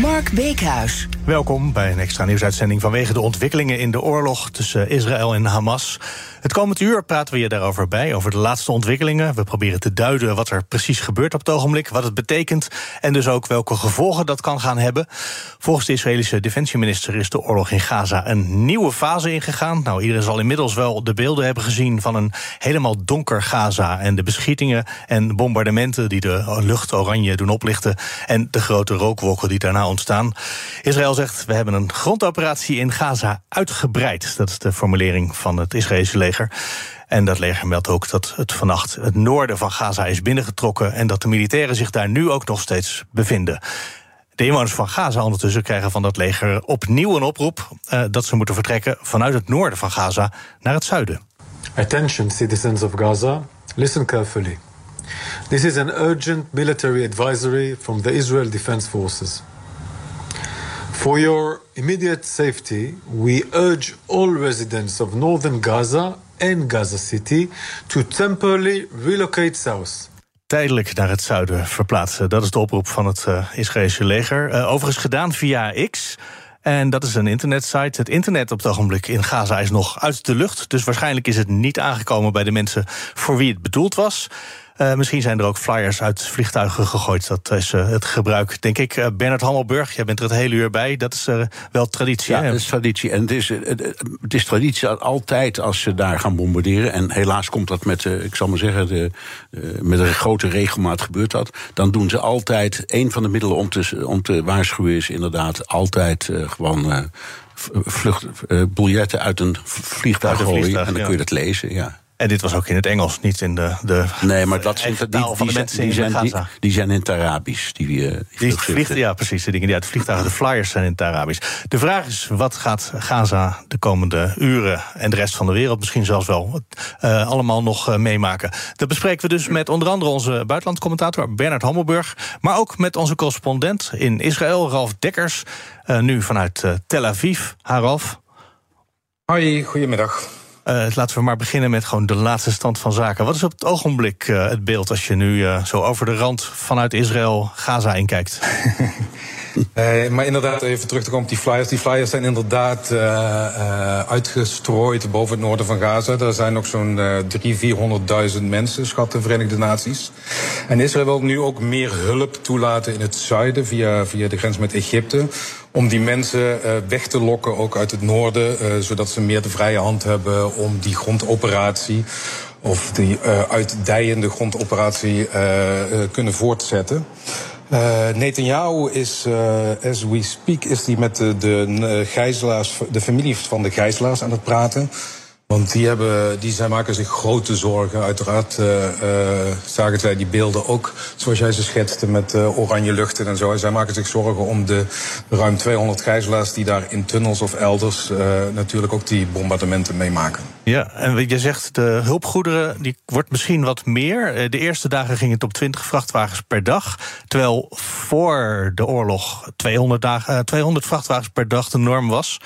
Mark Beekhuis. Welkom bij een extra nieuwsuitzending vanwege de ontwikkelingen in de oorlog tussen Israël en Hamas. Het komend uur praten we je daarover bij, over de laatste ontwikkelingen. We proberen te duiden wat er precies gebeurt op het ogenblik, wat het betekent en dus ook welke gevolgen dat kan gaan hebben. Volgens de Israëlische defensieminister is de oorlog in Gaza een nieuwe fase ingegaan. Nou, iedereen zal inmiddels wel de beelden hebben gezien van een helemaal donker Gaza en de beschietingen en bombardementen die de lucht oranje doen oplichten en de grote rookwolken die daarna ontstaan. Israël zegt: we hebben een grondoperatie in Gaza uitgebreid. Dat is de formulering van het Israëlische leger. En dat leger meldt ook dat het vannacht het noorden van Gaza is binnengetrokken en dat de militairen zich daar nu ook nog steeds bevinden. De inwoners van Gaza ondertussen krijgen van dat leger opnieuw een oproep uh, dat ze moeten vertrekken vanuit het noorden van Gaza naar het zuiden. Attention, citizens of Gaza, listen carefully. This is an urgent military advisory from the Israel Defense Forces. For your immediate safety, we urge all residents of northern Gaza and Gaza City to temporarily relocate south. Tijdelijk naar het zuiden verplaatsen. Dat is de oproep van het uh, Israëlische leger. Uh, overigens gedaan via X. En dat is een internetsite. Het internet op het ogenblik in Gaza is nog uit de lucht. Dus waarschijnlijk is het niet aangekomen bij de mensen voor wie het bedoeld was. Uh, misschien zijn er ook flyers uit vliegtuigen gegooid. Dat is uh, het gebruik, denk ik. Uh, Bernard Hammelburg, jij bent er het hele uur bij. Dat is wel traditie. Ja, hè? dat is traditie. En het is, het is traditie dat altijd als ze daar gaan bombarderen. En helaas komt dat met, ik zal maar zeggen, de, met een grote regelmaat gebeurt dat. Dan doen ze altijd. Een van de middelen om te, om te waarschuwen is inderdaad altijd gewoon. Vlucht, biljetten uit een vliegtuig gooien. En dan kun je dat lezen, ja. En dit was ook in het Engels, niet in de. de nee, maar dat zijn die, die, van de die, mensen die, in zijn, die, Gaza. die zijn in het Arabisch. Die, uh, Die vliegt, ja, precies. De dingen die uit het vliegtuigen, de flyers zijn in het Arabisch. De vraag is: wat gaat Gaza de komende uren en de rest van de wereld misschien zelfs wel uh, allemaal nog uh, meemaken? Dat bespreken we dus met onder andere onze buitenlandcommentator Bernard Hammelburg. Maar ook met onze correspondent in Israël, Ralf Dekkers. nu vanuit Tel Aviv. Ha, Ralf. Hoi, goedemiddag. Uh, laten we maar beginnen met gewoon de laatste stand van zaken. Wat is op het ogenblik uh, het beeld als je nu uh, zo over de rand vanuit Israël Gaza inkijkt? uh, maar inderdaad, even terug te komen op die flyers. Die flyers zijn inderdaad uitgestrooid boven het noorden van Gaza. Er zijn nog zo'n 300.000, 400.000 mensen, schat de Verenigde Naties. En Israël wil nu ook meer hulp toelaten in het zuiden via, via de grens met Egypte om die mensen weg te lokken, ook uit het noorden, zodat ze meer de vrije hand hebben om die grondoperatie of die uitdijende grondoperatie kunnen voortzetten. Uh, Netanyahu is, uh, as we speak, is die met de, de gijzelaars, de familie van de gijzelaars aan het praten. Want die, hebben, die zij maken zich grote zorgen. Uiteraard uh, zagen wij die beelden ook, zoals jij ze schetste, met uh, oranje luchten en zo. Zij maken zich zorgen om de ruim 200 gijzelaars die daar in tunnels of elders natuurlijk ook die bombardementen meemaken. Ja, en je zegt de hulpgoederen, die wordt misschien wat meer. De eerste dagen ging het op 20 vrachtwagens per dag. Terwijl voor de oorlog 200, dagen, 200 vrachtwagens per dag de norm was.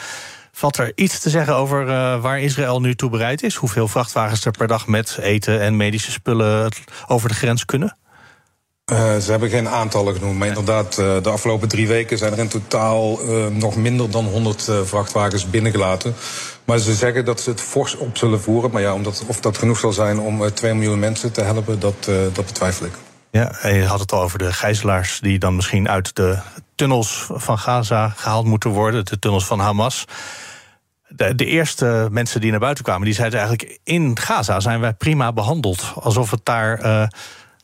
Valt er iets te zeggen over uh, waar Israël nu toe bereid is? Hoeveel vrachtwagens er per dag met eten en medische spullen over de grens kunnen? Uh, ze hebben geen aantallen genoemd, maar inderdaad, uh, de afgelopen drie weken zijn er in totaal nog minder dan 100 vrachtwagens binnengelaten. Maar ze zeggen dat ze het fors op zullen voeren. Maar ja, omdat, of dat genoeg zal zijn om 2 miljoen mensen te helpen, dat, dat betwijfel ik. Ja, en je had het al over de gijzelaars die dan misschien uit de tunnels van Gaza gehaald moeten worden, de tunnels van Hamas. De, de, eerste mensen die naar buiten kwamen, die zeiden eigenlijk: in Gaza zijn wij prima behandeld. Alsof het daar. Uh,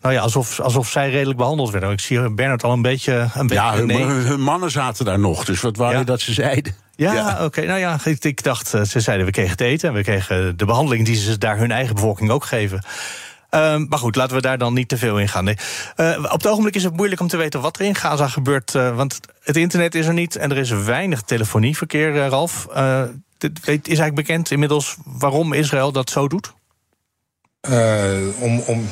nou ja, alsof, alsof zij redelijk behandeld werden. Ik zie Bernard al een beetje. Een ja, beetje hun, nee. hun, mannen zaten daar nog. Dus wat waren ja. dat ze zeiden? Ja, ja. oké. Okay. Nou ja, ik, ik, dacht, ze zeiden we kregen het eten en we kregen de behandeling die ze daar hun eigen bevolking ook geven. Ehm, maar goed, laten we daar dan niet te veel in gaan. Uh, op het ogenblik is het moeilijk om te weten wat er in Gaza gebeurt. Uh, want het internet is er niet en er is weinig telefonieverkeer, uh, Ralf. is eigenlijk bekend inmiddels waarom Israël dat zo doet? om, om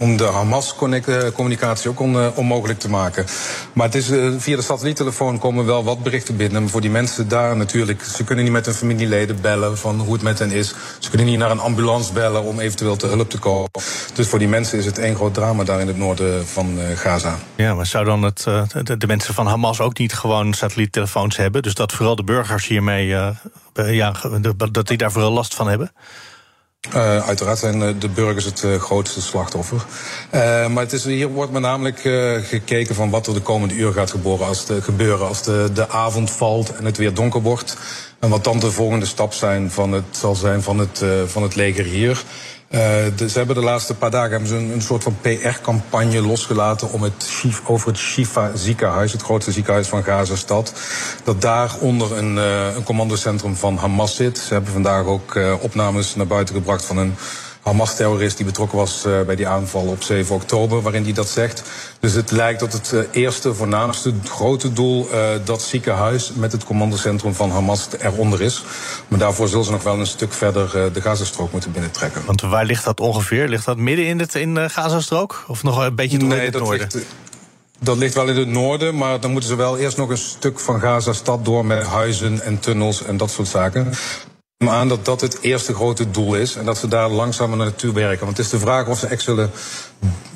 om de Hamas-communicatie ook uh, onmogelijk te maken. Maar het is, uh, via de satelliettelefoon komen wel wat berichten binnen. Maar voor die mensen daar natuurlijk, ze kunnen niet met hun familieleden bellen van hoe het met hen is. Ze kunnen niet naar een ambulance bellen om eventueel te hulp te komen. Dus voor die mensen is het één groot drama daar in het noorden van uh, Gaza. Ja, maar zou dan het, de, de, mensen van Hamas ook niet gewoon satelliettelefoons hebben? Dus dat vooral de burgers hiermee, ja, dat die daar vooral last van hebben? Uh, uiteraard zijn de burgers het uh, grootste slachtoffer. Maar het is, hier wordt met namelijk gekeken van wat er de komende uur gaat gebeuren als de, gebeuren als de, de avond valt en het weer donker wordt. En wat dan de volgende stap zijn van het, zal zijn van het, van het leger hier. Uh, ze hebben de laatste paar dagen hebben ze een, een soort van PR-campagne losgelaten om het, over het Shifa ziekenhuis, het grootste ziekenhuis van Gaza-stad. Dat daaronder een, uh, een commandocentrum van Hamas zit. Ze hebben vandaag ook uh, opnames naar buiten gebracht van een Hamas-terrorist die betrokken was uh, bij die aanval op 7 oktober, waarin hij dat zegt. Dus het lijkt dat het uh, eerste, voornaamste, grote doel uh, dat ziekenhuis met het commandocentrum van Hamas eronder is. Maar daarvoor zullen ze nog wel een stuk verder de Gazastrook moeten binnentrekken. Want waar ligt dat ongeveer? Ligt dat midden in, het, in de Gazastrook? Of nog een beetje door nee, in het noorden? Ligt, dat ligt wel in het noorden, maar dan moeten ze wel eerst nog een stuk van Gaza-stad door met huizen en tunnels en dat soort zaken me aan dat dat het eerste grote doel is en dat ze daar langzamer naartoe werken. Want het is de vraag of ze echt zullen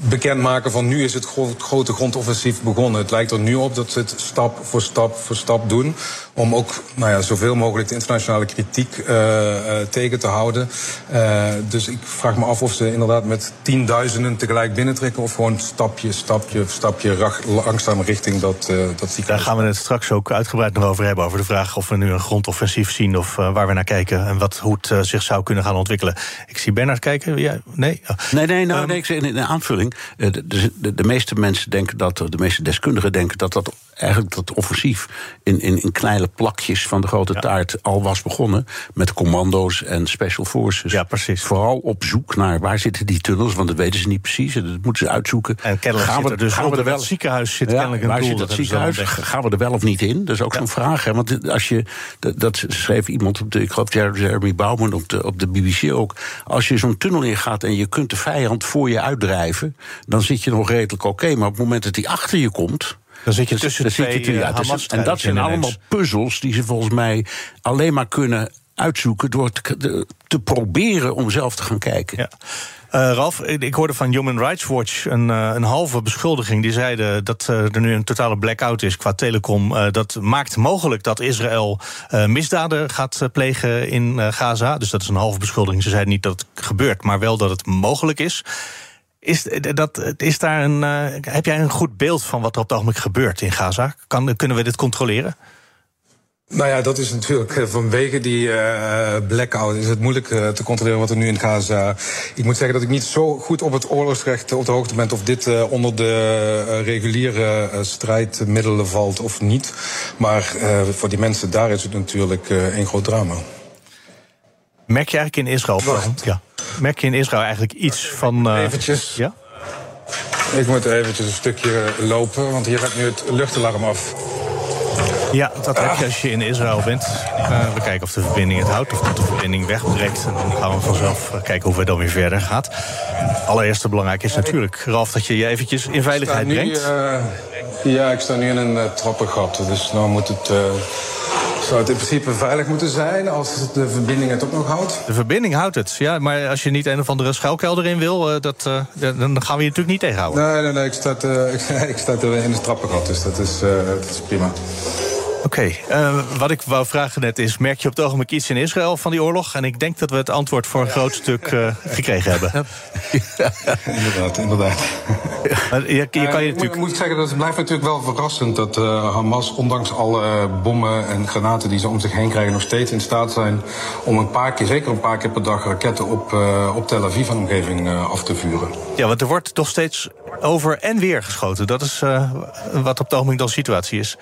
bekendmaken van nu is het grote grondoffensief begonnen. Het lijkt er nu op dat ze het stap voor stap voor stap doen. Om ook nou ja, zoveel mogelijk de internationale kritiek uh, uh, tegen te houden. Uh, dus ik vraag me af of ze inderdaad met tienduizenden tegelijk binnentrekken. Of gewoon stapje, stapje, stapje langzaam richting dat, dat ziekenhuis. Daar gaan we het straks ook uitgebreid nog over hebben. Over de vraag of we nu een grondoffensief zien of waar we naar kijken. En wat, hoe het zich zou kunnen gaan ontwikkelen. Ik zie Bernard kijken. Ja, nee? Oh. Nee, nee, nou, um, nee, ik zeg, in aanvulling. De, de, de, meeste mensen denken dat, de meeste deskundigen denken dat dat eigenlijk dat offensief in, in, in kleine plakjes van de grote ja. taart al was begonnen. Met commando's en special forces. Ja, precies. Vooral op zoek naar waar zitten die tunnels, want dat weten ze niet precies. Dat moeten ze uitzoeken. En kennelijk gaan we, er dus gaan we er wel ziekenhuis zit ja, kennelijk een waar doel, zit dat, dat ziekenhuis? Gaan we er wel of niet in? Dat is ook ja. zo'n vraag. Hè? Want als je, dat, dat, schreef iemand op de, ik geloof Jeremy Bouwman op de, op de BBC ook. Als je zo'n tunnel ingaat en je kunt de vijand voor je uitdrijven, dan zit je nog redelijk oké. Okay, maar op het moment dat hij achter je komt. Dan zit je tussen de twee uh, ja, En dat zijn allemaal puzzels die ze volgens mij alleen maar kunnen uitzoeken door te, te proberen om zelf te gaan kijken. Ja. Uh, Ralf, ik hoorde van Human Rights Watch een, uh, een halve beschuldiging. Die zeiden dat uh, er nu een totale blackout is qua telecom. dat maakt mogelijk dat Israël misdaden gaat plegen in Gaza. Dus dat is een halve beschuldiging. Ze zeiden niet dat het gebeurt, maar wel dat het mogelijk is. Is, dat, is daar een, heb jij een goed beeld van wat er op het ogenblik gebeurt in Gaza? Kan, kunnen we dit controleren? Nou ja, dat is natuurlijk eh, vanwege die uh, blackout is het moeilijk uh, te controleren wat er nu in Gaza. Ik moet zeggen dat ik niet zo goed op het oorlogsrecht op de hoogte ben of dit uh, onder de reguliere strijdmiddelen valt of niet. Maar voor die mensen daar is het natuurlijk een groot drama. Merk je eigenlijk in Israël? Ja. Merk je in Israël eigenlijk iets van. Eventjes. Ja? Ik moet eventjes een stukje lopen, want hier gaat nu het luchtalarm af. Ja, dat heb je als je in Israël bent. Uh, we kijken of de verbinding het houdt, of dat de verbinding wegbreekt. En dan gaan we vanzelf kijken hoe het dan weer verder gaat. Allereerste belangrijk is natuurlijk, Ralf, dat je je eventjes in veiligheid nu, brengt. Uh, ja, ik sta nu in een uh, trappengat, dus nou moet het zou het in principe veilig moeten zijn als de verbinding het ook nog houdt? De verbinding houdt het, ja. Maar als je niet een of andere schuilkelder in wil, dat, uh, dan gaan we je natuurlijk niet tegenhouden. Nee, nee, nee. Ik sta, ik, ik sta in de trappengat, dus dat is, dat is prima. Oké, okay. uh, wat ik wou vragen net is... merk je op het ogenblik iets in Israël van die oorlog? En ik denk dat we het antwoord voor een groot stuk uh, gekregen hebben. Ja. inderdaad, inderdaad. Ja. Je, je, kan je natuurlijk... moet ik zeggen, dat het blijft natuurlijk wel verrassend... dat Hamas, ondanks alle bommen en granaten die ze om zich heen krijgen... nog steeds in staat zijn om een paar keer, zeker een paar keer per dag... raketten op, op Tel Aviv en omgeving af te vuren. Ja, want er wordt toch steeds over en weer geschoten. Dat is wat op het ogenblik dan situatie is.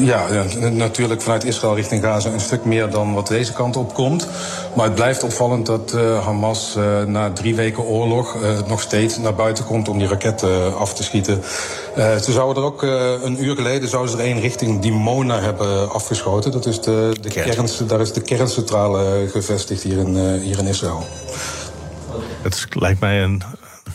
Ja, natuurlijk vanuit Israël richting Gaza een stuk meer dan wat deze kant op komt. Maar het blijft opvallend dat uh, Hamas uh, na drie weken oorlog uh, nog steeds naar buiten komt om die raketten af te schieten. ze zouden er ook een uur geleden zouden ze er één richting Dimona hebben afgeschoten. Dat is de, de kern, daar is de kerncentrale gevestigd hier in, hier in Israël. Het lijkt mij een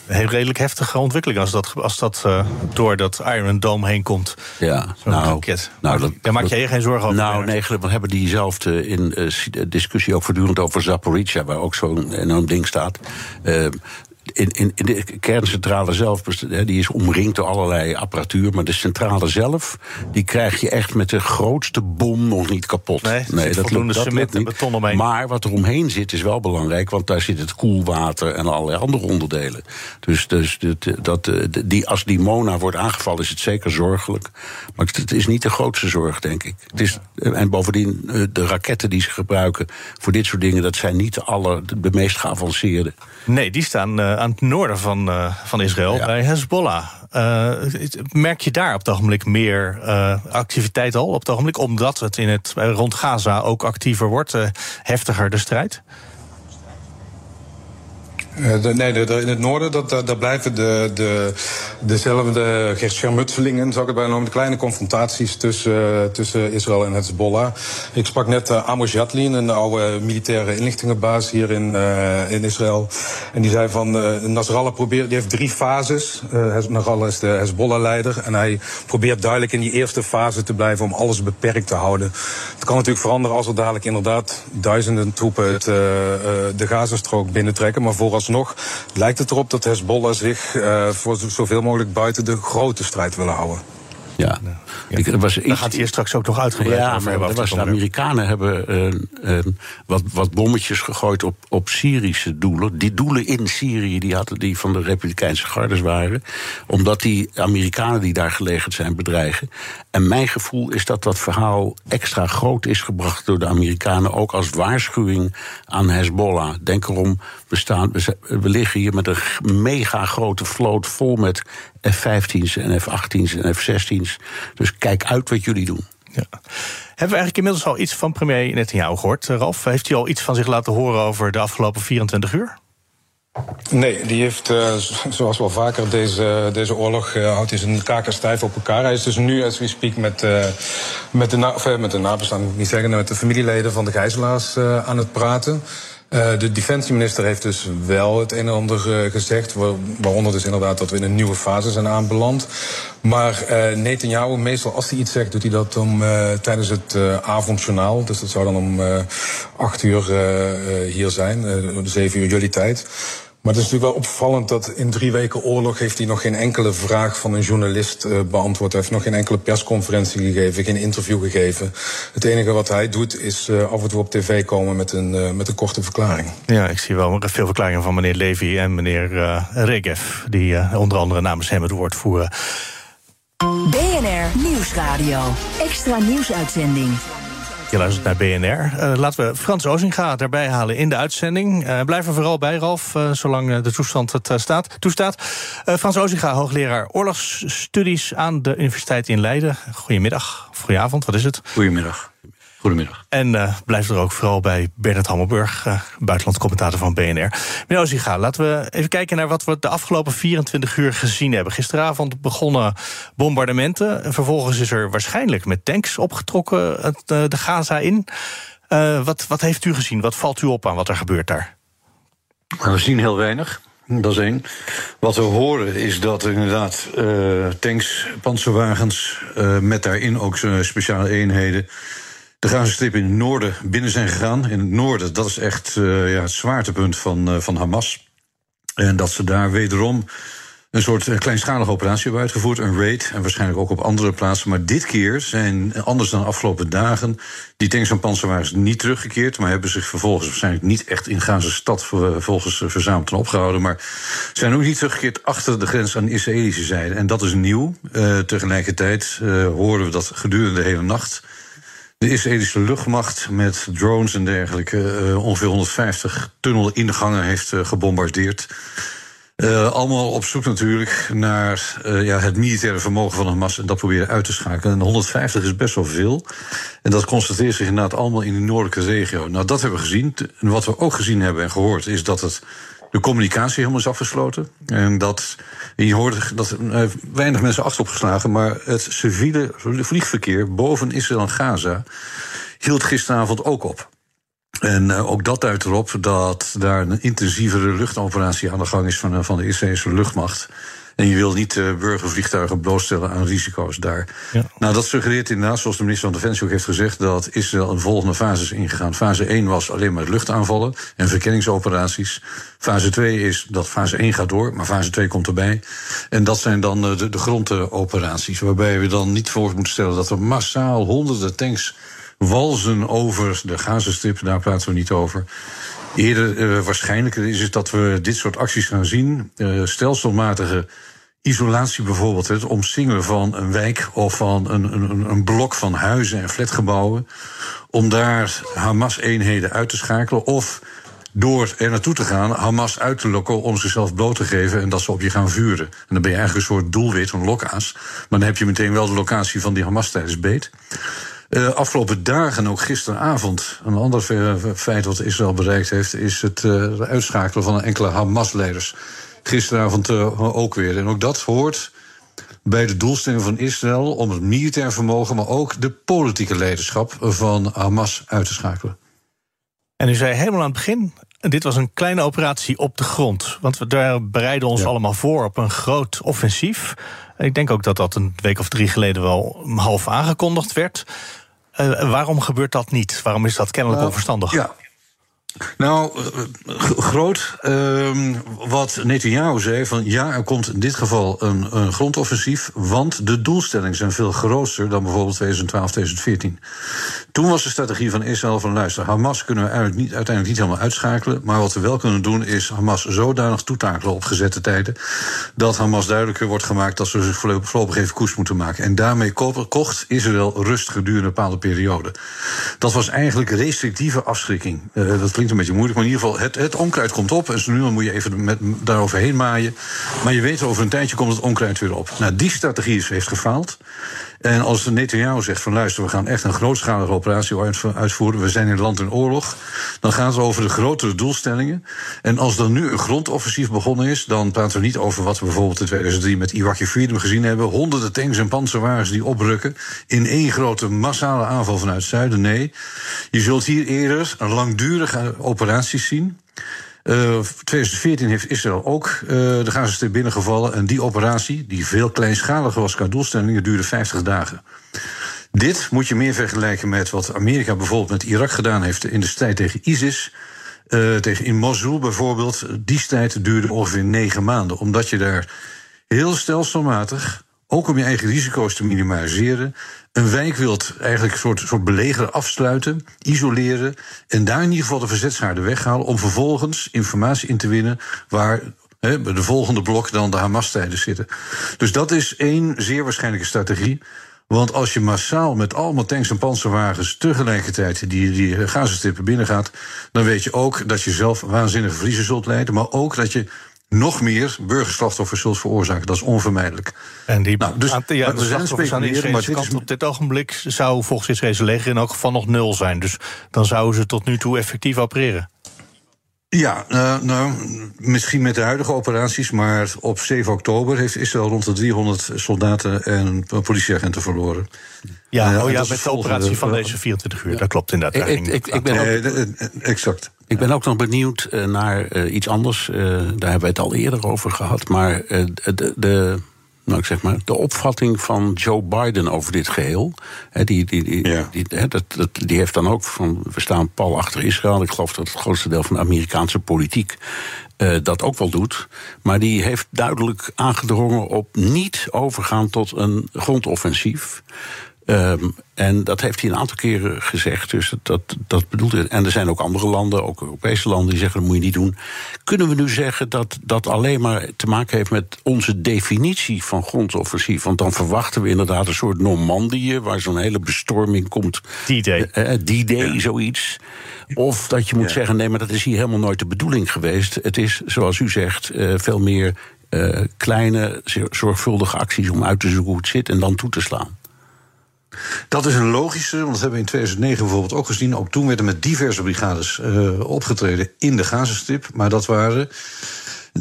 heel redelijk heftige ontwikkeling als dat, als dat uh, door dat Iron Dome heen komt. Ja, nou, raket. nou dat, Daar maak jij je geen zorgen over? Nou, nee, we hebben diezelfde in, uh, discussie ook voortdurend over Zaporizhia, waar ook zo'n enorm ding staat. Uh, in, in, in, de kerncentrale zelf, die is omringd door allerlei apparatuur. Maar de centrale zelf, die krijg je echt met de grootste bom nog niet kapot. Nee, nee dat lukt, dat cement en beton omheen. Maar wat er omheen zit is wel belangrijk, want daar zit het koelwater en allerlei andere onderdelen. Dus, dus dat, die, als die Mona wordt aangevallen, is het zeker zorgelijk. Maar het is niet de grootste zorg, denk ik. Het is, en bovendien, eh, de raketten die ze gebruiken voor dit soort dingen, dat zijn niet de, aller, de meest geavanceerde. Nee, die staan uh, aan het noorden van, uh, van Israël, bij Hezbollah. Uh, merk je daar op het ogenblik meer activiteit al op het ogenblik? Omdat het in het, rond Gaza ook actiever wordt, heftiger de strijd? De, nee, in het noorden dat, blijven de, de, dezelfde schermutselingen, zou ik het bijna noemen, de kleine confrontaties tussen, tussen Israël en Hezbollah. Ik sprak net uh, Amos Yatlin, een oude militaire inlichtingenbaas hier in, in Israël. En die zei van, Nasrallah probeert, die heeft drie fases. Nasrallah is de Hezbollah-leider. En hij probeert duidelijk in die eerste fase te blijven om alles beperkt te houden. Het kan natuurlijk veranderen als er dadelijk inderdaad duizenden troepen het, de Gazastrook binnentrekken. Maar voorals nog lijkt het erop dat Hezbollah zich uh, voor zoveel mogelijk buiten de grote strijd willen houden. Ja. ja. Ik, was Daar gaat hier straks ook nog uitgebreid ja, over hebben. Was, de Amerikanen hebben uh, uh, wat, wat bommetjes gegooid op, op Syrische doelen. Die doelen in Syrië die hadden die van de Republikeinse gardes waren. Omdat die Amerikanen die daar gelegerd zijn bedreigen. En mijn gevoel is dat dat verhaal extra groot is gebracht door de Amerikanen. Ook als waarschuwing aan Hezbollah. Denk erom, we, staan, we, liggen hier met een mega grote vloot vol met F-15's en F-18's en F-16's. Dus kijk uit wat jullie doen. Ja. Hebben we eigenlijk inmiddels al iets van premier Netanyahu gehoord, Ralf? Heeft hij al iets van zich laten horen over de afgelopen 24 uur? Nee, die heeft, uh, zoals wel vaker, deze, deze oorlog uh, houdt hij zijn kaken stijf op elkaar. Hij is dus nu, as we speak, met, uh, met, de, met de nabestaanden, niet zeggen, met de familieleden van de gijzelaars aan het praten. De defensieminister heeft dus wel het een en ander gezegd. Waaronder dus inderdaad dat we in een nieuwe fase zijn aanbeland. Maar uh, Netanyahu, meestal als hij iets zegt, doet hij dat om, tijdens het avondjournaal. Dus dat zou dan om acht uur hier zijn, zeven uur jullie tijd. Maar het is natuurlijk wel opvallend dat in drie weken oorlog heeft hij nog geen enkele vraag van een journalist uh, beantwoord. Hij heeft nog geen enkele persconferentie gegeven, geen interview gegeven. Het enige wat hij doet is uh, af en toe op tv komen met een, uh, met een korte verklaring. Ja, ik zie wel veel verklaringen van meneer Levy en meneer Regev, die onder andere namens hem het woord voeren. BNR Nieuwsradio. Extra nieuwsuitzending. Je luistert naar BNR. Eh, laten we Frans Ozinga erbij halen in de uitzending. Uh, blijf er vooral bij, Ralf, uh, zolang de toestand het staat, toestaat. Frans Ozinga, hoogleraar oorlogsstudies aan de Universiteit in Leiden. Goedemiddag, goedenavond, wat is het? Goedemiddag. Goedemiddag. En uh, blijf er ook vooral bij Bernard Hammelburg, uh, buitenlandse commentator van BNR. Meneer Oziga, laten we even kijken naar wat we de afgelopen 24 uur gezien hebben. Gisteravond begonnen bombardementen. Vervolgens is er waarschijnlijk met tanks opgetrokken het, uh, de Gaza in. wat, wat heeft u gezien? Wat valt u op aan wat er gebeurt daar? Nou, we zien heel weinig. Dat is één. Wat we horen is dat er inderdaad tanks, panzerwagens... met daarin ook speciale eenheden de Gazasstrip in het noorden binnen zijn gegaan. In het noorden, dat is echt uh, ja, het zwaartepunt van, uh, van Hamas. En dat ze daar wederom een soort een kleinschalige operatie hebben uitgevoerd, een raid, en waarschijnlijk ook op andere plaatsen. Maar dit keer zijn, anders dan de afgelopen dagen, die tanks en panzerwagens niet teruggekeerd, maar hebben zich vervolgens waarschijnlijk niet echt in Gaza stad vervolgens verzameld en opgehouden, maar zijn ook niet teruggekeerd achter de grens aan de Israëlische zijde. En dat is nieuw. Tegelijkertijd horen we dat gedurende de hele nacht de Israëlische luchtmacht met drones en dergelijke uh, ongeveer 150 tunnelingangen heeft uh, gebombardeerd. Uh, allemaal op zoek natuurlijk naar ja, het militaire vermogen van Hamas en dat proberen uit te schakelen. En 150 is best wel veel. En dat constateert zich inderdaad allemaal in de noordelijke regio. Nou, dat hebben we gezien. En wat we ook gezien hebben en gehoord is dat het de communicatie helemaal is afgesloten. En dat, je hoorde dat er weinig mensen achterop geslagen, maar het civiele vliegverkeer boven Israël en Gaza hield gisteravond ook op. En uh, ook dat duidt erop dat daar een intensievere luchtoperatie aan de gang is van, van de Israëlse luchtmacht. En je wil niet uh, burgervliegtuigen blootstellen aan risico's daar. Ja. Nou, dat suggereert inderdaad, zoals de minister van Defensie ook heeft gezegd, dat Israël een volgende fase is ingegaan. Fase 1 was alleen maar luchtaanvallen en verkenningsoperaties. Fase 2 is dat fase 1 gaat door, maar fase 2 komt erbij. En dat zijn dan uh, de, de grondoperaties, waarbij we dan niet voor moeten stellen dat er massaal honderden tanks walzen over de Gazastip, daar praten we niet over. Eerder uh, waarschijnlijker is het dat we dit soort acties gaan zien. Uh, stelselmatige isolatie bijvoorbeeld, het omsingelen van een wijk of van een, een, een blok van huizen en flatgebouwen. Om daar Hamas-eenheden uit te schakelen. Of door er naartoe te gaan, Hamas uit te lokken om zichzelf bloot te geven en dat ze op je gaan vuren. En dan ben je eigenlijk een soort doelwit, een lokaas. Maar dan heb je meteen wel de locatie van die Hamas tijdens beet. Uh, afgelopen dagen, ook gisteravond, een ander feit wat Israël bereikt heeft, is het uh, uitschakelen van enkele Hamas-leiders. Gisteravond uh, ook weer. En ook dat hoort bij de doelstelling van Israël om het militair vermogen, maar ook de politieke leiderschap van Hamas uit te schakelen. En u zei helemaal aan het begin, dit was een kleine operatie op de grond. Want we daar bereiden ons ja. allemaal voor op een groot offensief. Ik denk ook dat dat een week of drie geleden wel half aangekondigd werd. Uh, waarom gebeurt dat niet? Waarom is dat kennelijk uh, onverstandig? Ja. Nou, groot. Uh, wat Netanyahu zei: van ja, er komt in dit geval een, een, grondoffensief. Want de doelstellingen zijn veel groter dan bijvoorbeeld 2012, 2014. Toen was de strategie van Israël: van luister, Hamas kunnen we eigenlijk niet, uiteindelijk niet helemaal uitschakelen. Maar wat we wel kunnen doen, is Hamas zodanig toetakelen op gezette tijden. dat Hamas duidelijker wordt gemaakt dat ze zich voorlopig even koers moeten maken. En daarmee kocht Israël rust gedurende een bepaalde periode. Dat was eigenlijk restrictieve afschrikking. Uh, dat klinkt een beetje moeilijk, maar in ieder geval, het, het onkruid komt op. En zo nu moet je even met, daaroverheen maaien. Maar je weet, over een tijdje komt het onkruid weer op. Nou, die strategie is, heeft gefaald. En als Netanyahu zegt van luister, we gaan echt een grootschalige operatie uitvoeren, we zijn in land in oorlog, dan gaat het over de grotere doelstellingen. En als er nu een grondoffensief begonnen is, dan praten we niet over wat we bijvoorbeeld in 2003 met Iraqi Freedom gezien hebben. Honderden tanks en panzerwagens die oprukken in één grote massale aanval vanuit het zuiden. Nee, je zult hier eerder een langdurige operaties zien. Uh, 2014 heeft Israël ook uh, de Gazastrook binnengevallen. En die operatie, die veel kleinschaliger was qua doelstellingen, duurde 50 dagen. Dit moet je meer vergelijken met wat Amerika bijvoorbeeld met Irak gedaan heeft in de strijd tegen ISIS. Tegen in Mosul bijvoorbeeld. Die strijd duurde ongeveer negen maanden. Omdat je daar heel stelselmatig ook om je eigen risico's te minimaliseren, een wijk wilt eigenlijk een soort, soort belegeren afsluiten, isoleren en daar in ieder geval de verzetshaarden weghalen om vervolgens informatie in te winnen waar de volgende blok dan de Hamas-tijden zitten. Dus dat is één zeer waarschijnlijke strategie. Want als je massaal met allemaal tanks en panzerwagens tegelijkertijd die, die Gazastippen binnengaat, dan weet je ook dat je zelf waanzinnige verliezen zult leiden, maar ook dat je nog meer burgerslachtoffers zult veroorzaken. Dat is onvermijdelijk. En die nou, dus, ja, de slachtoffers aan de Israëlische kant op dit ogenblik... zou volgens het Israëlische leger in elk geval nog nul zijn. Dus dan zouden ze tot nu toe effectief opereren. Ja, uh, nou, misschien met de huidige operaties, maar op 7 oktober heeft Israël rond de 300 soldaten en politieagenten verloren. Ja, uh, oh ja met de operatie van deze 24 uur, ja. dat klopt inderdaad. Ik, ik, ik ben ook, uh, exact. Ik ben ook nog benieuwd naar iets anders. daar hebben we het al eerder over gehad. Maar de, de nou, ik zeg maar, de opvatting van Joe Biden over dit geheel. Die, die, die, ja. die, dat, dat, die heeft dan ook van. We staan pal achter Israël. Ik geloof dat het grootste deel van de Amerikaanse politiek. Uh, dat ook wel doet. Maar die heeft duidelijk aangedrongen op niet overgaan tot een grondoffensief. Um, en dat heeft hij een aantal keren gezegd. Dus dat, dat bedoelt. En er zijn ook andere landen, ook Europese landen, die zeggen dat moet je niet doen. Kunnen we nu zeggen dat dat alleen maar te maken heeft met onze definitie van grondoffensief? Want dan verwachten we inderdaad een soort Normandië, waar zo'n hele bestorming komt. D-Day. Uh, D-Day, zoiets. Of dat je moet zeggen: nee, maar dat is hier helemaal nooit de bedoeling geweest. Het is, zoals u zegt, uh, veel meer uh, kleine, zorgvuldige acties om uit te zoeken hoe het zit en dan toe te slaan. Dat is een logische, want dat hebben we in 2009 bijvoorbeeld ook gezien. Ook toen werden met diverse brigades uh, opgetreden in de Gazastip. Maar dat waren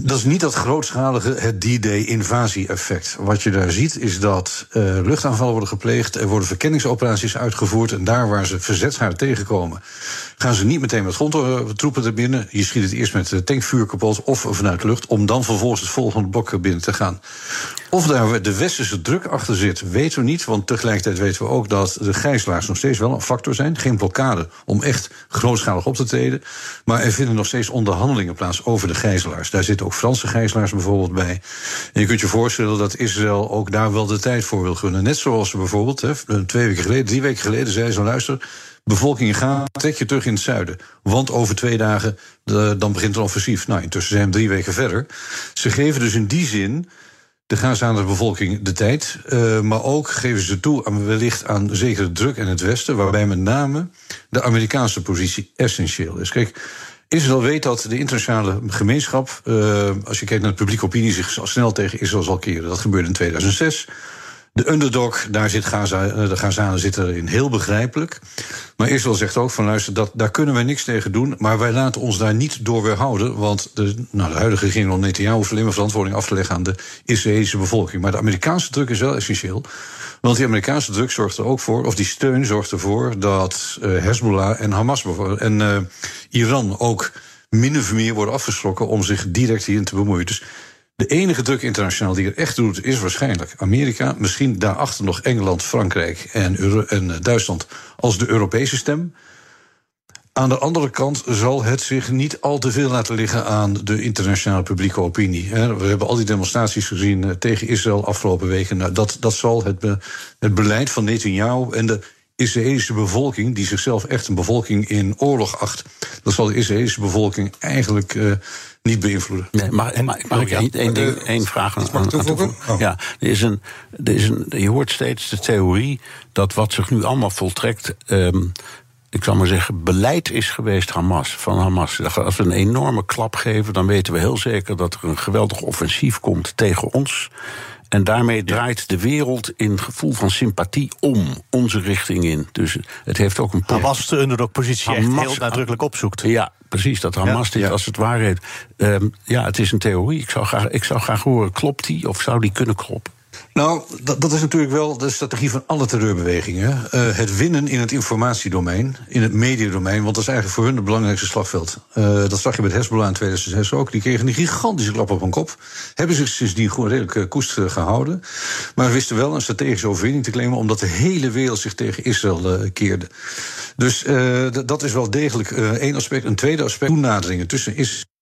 dat is niet dat grootschalige het D-Day-invasie-effect. Wat je daar ziet is dat uh, luchtaanvallen worden gepleegd, er worden verkenningsoperaties uitgevoerd. En daar waar ze verzetshaar tegenkomen, gaan ze niet meteen met grondtroepen er binnen. Je schiet het eerst met tankvuur kapot of vanuit de lucht, om dan vervolgens het volgende blok binnen te gaan. Of daar de westerse druk achter zit, weten we niet. Want tegelijkertijd weten we ook dat de gijzelaars nog steeds wel een factor zijn. Geen blokkade om echt grootschalig op te treden. Maar er vinden nog steeds onderhandelingen plaats over de gijzelaars. Daar zitten ook Franse gijzelaars bijvoorbeeld bij. En je kunt je voorstellen dat Israël ook daar wel de tijd voor wil gunnen. Net zoals ze bijvoorbeeld hè, twee weken geleden, drie weken geleden zei ze: luister. Bevolking gaan, trek je terug in het zuiden. Want over twee dagen dan begint een offensief. Nou, intussen zijn we drie weken verder. Ze geven dus in die zin de Gazaanse bevolking de tijd. Uh, maar ook geven ze toe aan wellicht aan zekere druk in het Westen, waarbij met name de Amerikaanse positie essentieel is. Kijk. Israël weet dat de internationale gemeenschap, uh, als je kijkt naar de publieke opinie, zich snel tegen Israël zal keren. Dat gebeurde in 2006. De underdog, daar zit Gaza, eh, de Gazanen zitten erin heel begrijpelijk. Maar Israël zegt ook van luister, dat, daar kunnen wij niks tegen doen. Maar wij laten ons daar niet door weerhouden. Want de, nou, de huidige regering Netanyahu hoeft alleen maar verantwoording af te leggen aan de Israëlische bevolking. Maar de Amerikaanse druk is wel essentieel. Want die Amerikaanse druk zorgt er ook voor, of die steun zorgt ervoor dat uh, Hezbollah en Hamas en uh, Iran ook min of meer worden afgeschrokken om zich direct hierin te bemoeien. Dus de enige druk internationaal die er echt doet, is waarschijnlijk Amerika. Misschien daarachter nog Engeland, Frankrijk en, eh, Duitsland als de Europese stem. Aan de andere kant zal het zich niet al te veel laten liggen aan de internationale publieke opinie. We hebben al die demonstraties gezien eh, tegen Israël afgelopen weken. Nou, dat, dat zal het, het beleid van Netanyahu en de Israëlische bevolking, die zichzelf echt een bevolking in oorlog acht, dat zal de Israëlische bevolking eigenlijk uh, niet beïnvloeden. Nee, maar, en, maar, mag ik één één ding, één vraag aan, aan toevoegen? Oh. Ja, er is een, er is een, je hoort steeds de theorie dat wat zich nu allemaal voltrekt. Um, ik zal maar zeggen, beleid is geweest Hamas, van Hamas. Als we een enorme klap geven, dan weten we heel zeker dat er een geweldig offensief komt tegen ons. En daarmee draait de wereld in gevoel van sympathie om onze richting in. Dus het heeft ook een. Hamas de underdog-positie echt heel nadrukkelijk opzoekt. Ja, precies. Dat Hamas dit als het waar heeft. Um, ja, het is een theorie. Ik zou, graag, ik zou graag horen: klopt die of zou die kunnen kloppen? Nou, dat, dat, is natuurlijk wel de strategie van alle terreurbewegingen. Uh, het winnen in het informatiedomein, in het mediadomein, want dat is eigenlijk voor hun het belangrijkste slagveld. Uh, dat zag je met Hezbollah in 2006 ook. Die kregen een gigantische klap op hun kop. Hebben zich sindsdien gewoon redelijk uh, koest gehouden. Maar wisten wel een strategische overwinning te claimen, omdat de hele wereld zich tegen Israël keerde. Dus dat is wel degelijk één aspect. Een tweede aspect, toenaderingen tussen Israël.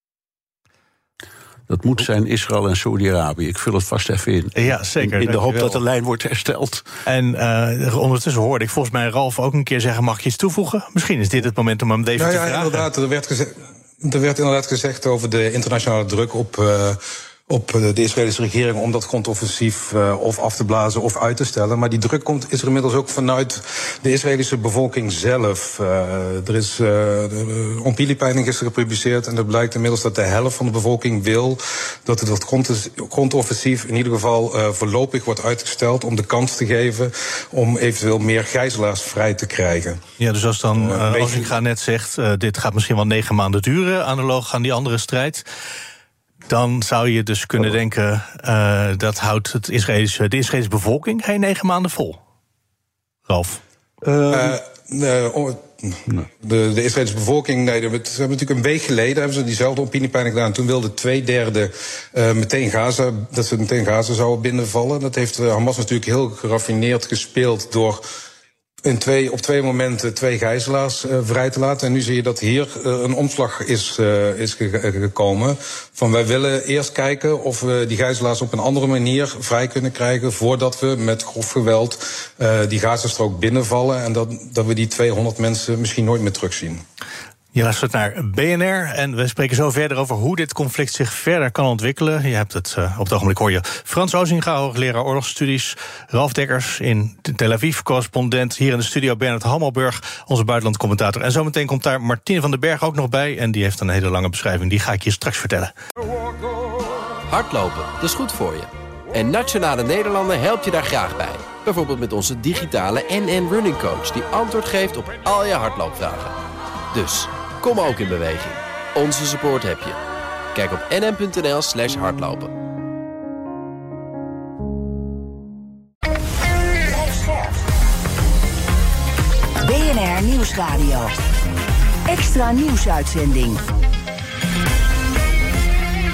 Dat moet zijn Israël en Saudi-Arabië. Ik vul het vast even in. Ja, zeker. In, de hoop dat de lijn wordt hersteld. En uh, ondertussen hoorde ik volgens mij Ralf ook een keer zeggen... mag je iets toevoegen? Misschien is dit het moment om hem even nou te ja, vragen. Inderdaad, er werd, gezegd, er werd inderdaad gezegd over de internationale druk op... Uh, op de Israëlische regering om dat grondoffensief uh, of af te blazen of uit te stellen. Maar die druk komt, is er inmiddels ook vanuit de Israëlische bevolking zelf. Uh, er is uh, de opiniepeiling gisteren gepubliceerd en er blijkt inmiddels dat de helft van de bevolking wil dat het dat grondoffensief in ieder geval voorlopig wordt uitgesteld om de kans te geven om eventueel meer gijzelaars vrij te krijgen. Ja, dus als dan, als ik ga net zegt, dit gaat misschien wel negen maanden duren, analoog aan die andere strijd. Dan zou je dus kunnen denken, uh, dat houdt het Israëlische, de Israëlische bevolking geen negen maanden vol. Ralf? Uh, de, de, de Israëlische bevolking, nee, ze hebben natuurlijk een week geleden hebben ze diezelfde opiniepeiling gedaan. Toen wilde twee derde uh, meteen Gaza, dat ze meteen Gaza zouden binnenvallen. Dat heeft Hamas natuurlijk heel geraffineerd gespeeld door in twee, op twee momenten twee gijzelaars uh, vrij te laten. En nu zie je dat hier uh, een omslag is, uh, is gekomen. Van wij willen eerst kijken of we die gijzelaars op een andere manier vrij kunnen krijgen. voordat we met grof geweld die Gazastrook binnenvallen. En dat, dat we die 200 mensen misschien nooit meer terugzien. Je luistert naar BNR en we spreken zo verder over hoe dit conflict zich verder kan ontwikkelen. Je hebt het uh, op het ogenblik hoor je Frans Ozinga, hoogleraar oorlogsstudies, Ralf Dekkers in Tel Aviv, correspondent hier in de studio Bernard Hammelburg, onze buitenlandcommentator. En zometeen komt daar Martien van den Berg ook nog bij en die heeft een hele lange beschrijving. Die ga ik je straks vertellen. Hardlopen, dat is goed voor je. En Nationale Nederlanden helpt je daar graag bij. Bijvoorbeeld met onze digitale NN Running Coach die antwoord geeft op al je hardloopvragen. Dus Kom ook in beweging. Onze support heb je. Kijk op nm.nl slash hardlopen. BNR Nieuwsradio. Extra nieuwsuitzending.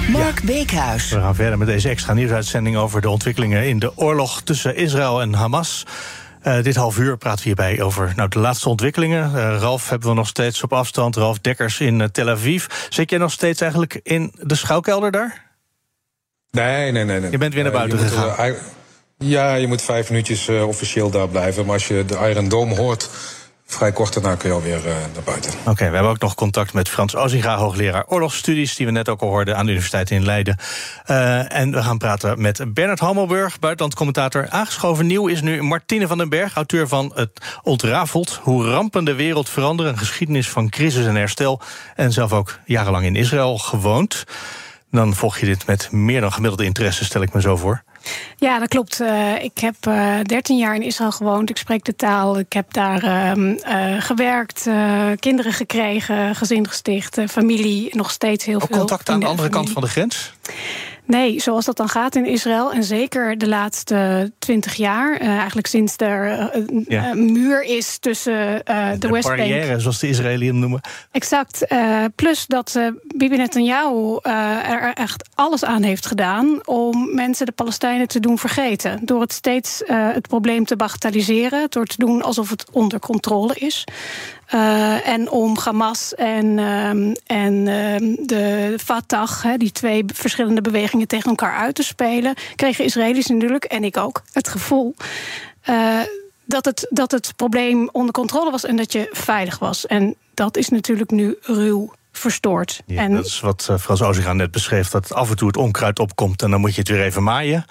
Mark Beekhuis. We gaan verder met deze extra nieuwsuitzending over de ontwikkelingen in de oorlog tussen Israël en Hamas. Uh, dit half uur praten we hierbij over nou, de laatste ontwikkelingen. Uh, Ralf hebben we nog steeds op afstand. Ralf Dekkers in uh, Tel Aviv. Zit jij nog steeds eigenlijk in de schuilkelder daar? Nee, nee, nee. nee. Je bent weer naar buiten gegaan. ja, je moet vijf minuutjes officieel daar blijven. Maar als je de Iron Dome hoort vrij kort daarna kun je alweer uh, naar buiten. Oké, we hebben ook nog contact met Frans Ozinga, hoogleraar oorlogsstudies, die we net ook al hoorden aan de Universiteit in Leiden. Uh, en we gaan praten met Bernard Hammelburg, buitenlandcommentator. Aangeschoven nieuw is nu Martine van den Berg, auteur van Het Ontrafeld. Hoe rampen de wereld veranderen, een geschiedenis van crisis en herstel. En zelf ook jarenlang in Israël gewoond. Dan volg je dit met meer dan gemiddelde interesse, stel ik me zo voor. Ja, dat klopt. Uh, ik heb uh, 13 jaar in Israël gewoond. Ik spreek de taal. Ik heb daar uh, gewerkt, eh, kinderen gekregen, gezin gesticht, familie. Nog steeds heel Ook veel. contact aan de andere kant van de grens? Nee, zoals dat dan gaat in Israël. En zeker de laatste twintig jaar. Uh, eigenlijk sinds er een ja. uh, muur is tussen uh, de, de Westbank... barrière, zoals de Israëliën noemen. Exact. plus dat Bibi Netanyahu er echt alles aan heeft gedaan... om mensen, de Palestijnen, te doen vergeten. Door het steeds het probleem te bagatelliseren. Door te doen alsof het onder controle is. Uh, en om Hamas en, uh, en uh, de Fatah, hè, die twee verschillende bewegingen tegen elkaar uit te spelen, kregen Israëli's natuurlijk, en ik ook, het gevoel. dat, het, dat het probleem onder controle was en dat je veilig was. En dat is natuurlijk nu ruw verstoord. Ja, en dat is wat Frans Ozinga net beschreef, dat af en toe het onkruid opkomt en dan moet je het weer even maaien.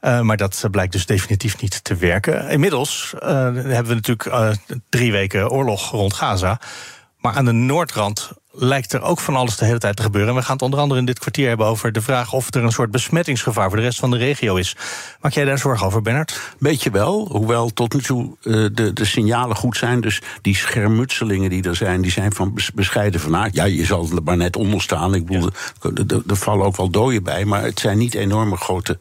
Uh, maar dat blijkt dus definitief niet te werken. Inmiddels uh, hebben we natuurlijk uh, drie weken oorlog rond Gaza. Maar aan de noordrand lijkt er ook van alles de hele tijd te gebeuren. En we gaan het onder andere in dit kwartier hebben over de vraag of er een soort besmettingsgevaar voor de rest van de regio is. Maak jij daar zorgen over, Bernard? Beetje wel, hoewel tot nu toe de, de signalen goed zijn. Dus die schermutselingen die er zijn, die zijn van bescheiden van aard. Ja, je zal er maar net onder staan. Ik bedoel, ja. er vallen ook wel doden bij, maar het zijn niet enorme grote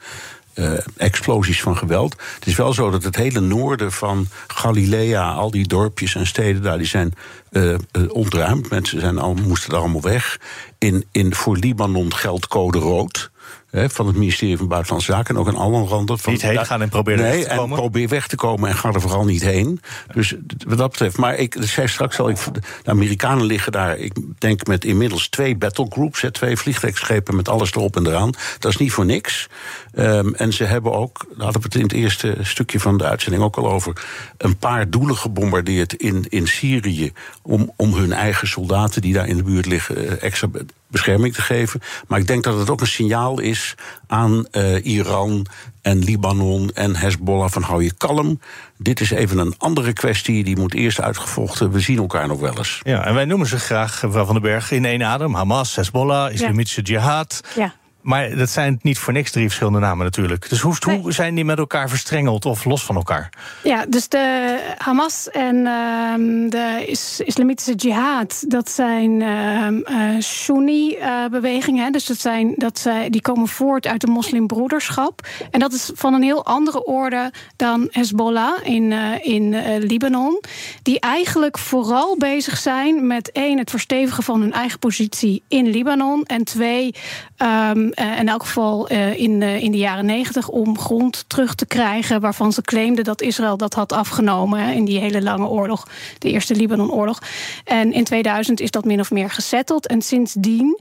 uh, explosies van geweld. Het is wel zo dat het hele noorden van Galilea, al die dorpjes en steden daar, die zijn uh, ontruimd. Mensen zijn al, moesten er allemaal weg. In, in, voor Libanon geldt code rood. Van het ministerie van Buitenlandse Zaken en ook een andere randen. Niet heen gaan en proberen nee, weg te komen. En probeer weg te komen en ga er vooral niet heen. Dus wat dat betreft. Maar ik zei straks al, ik, de Amerikanen liggen daar, ik denk met inmiddels twee battlegroups, hè, twee vliegtuigschepen met alles erop en eraan. Dat is niet voor niks. Um, en ze hebben ook, daar hadden we het in het eerste stukje van de uitzending ook al over, een paar doelen gebombardeerd in, in Syrië. Om, om hun eigen soldaten die daar in de buurt liggen extra bescherming te geven. Maar ik denk dat het ook een signaal is aan uh, Iran en Libanon en Hezbollah van hou je kalm. Dit is even een andere kwestie, die moet eerst uitgevochten. We zien elkaar nog wel eens. Ja, en wij noemen ze graag, mevrouw Van den Berg, in één adem. Hamas, Hezbollah, Islamitische ja. Jihad. Ja. Maar dat zijn niet voor niks drie verschillende namen natuurlijk. Dus hoe, nee. hoe zijn die met elkaar verstrengeld of los van elkaar? Ja, dus de Hamas en uh, de is Islamitische Jihad, dat zijn uh, uh, Sunni-bewegingen. dus dat zijn, dat zij, die komen voort uit de moslimbroederschap. En dat is van een heel andere orde dan Hezbollah in, in Libanon. Die eigenlijk vooral bezig zijn met één, het verstevigen van hun eigen positie in Libanon. En twee, um, in elk geval in, in de jaren negentig om grond terug te krijgen waarvan ze claimden dat Israël dat had afgenomen in die hele lange oorlog, de eerste Libanon-oorlog. En in 2000 is dat min of meer gesetteld. En sindsdien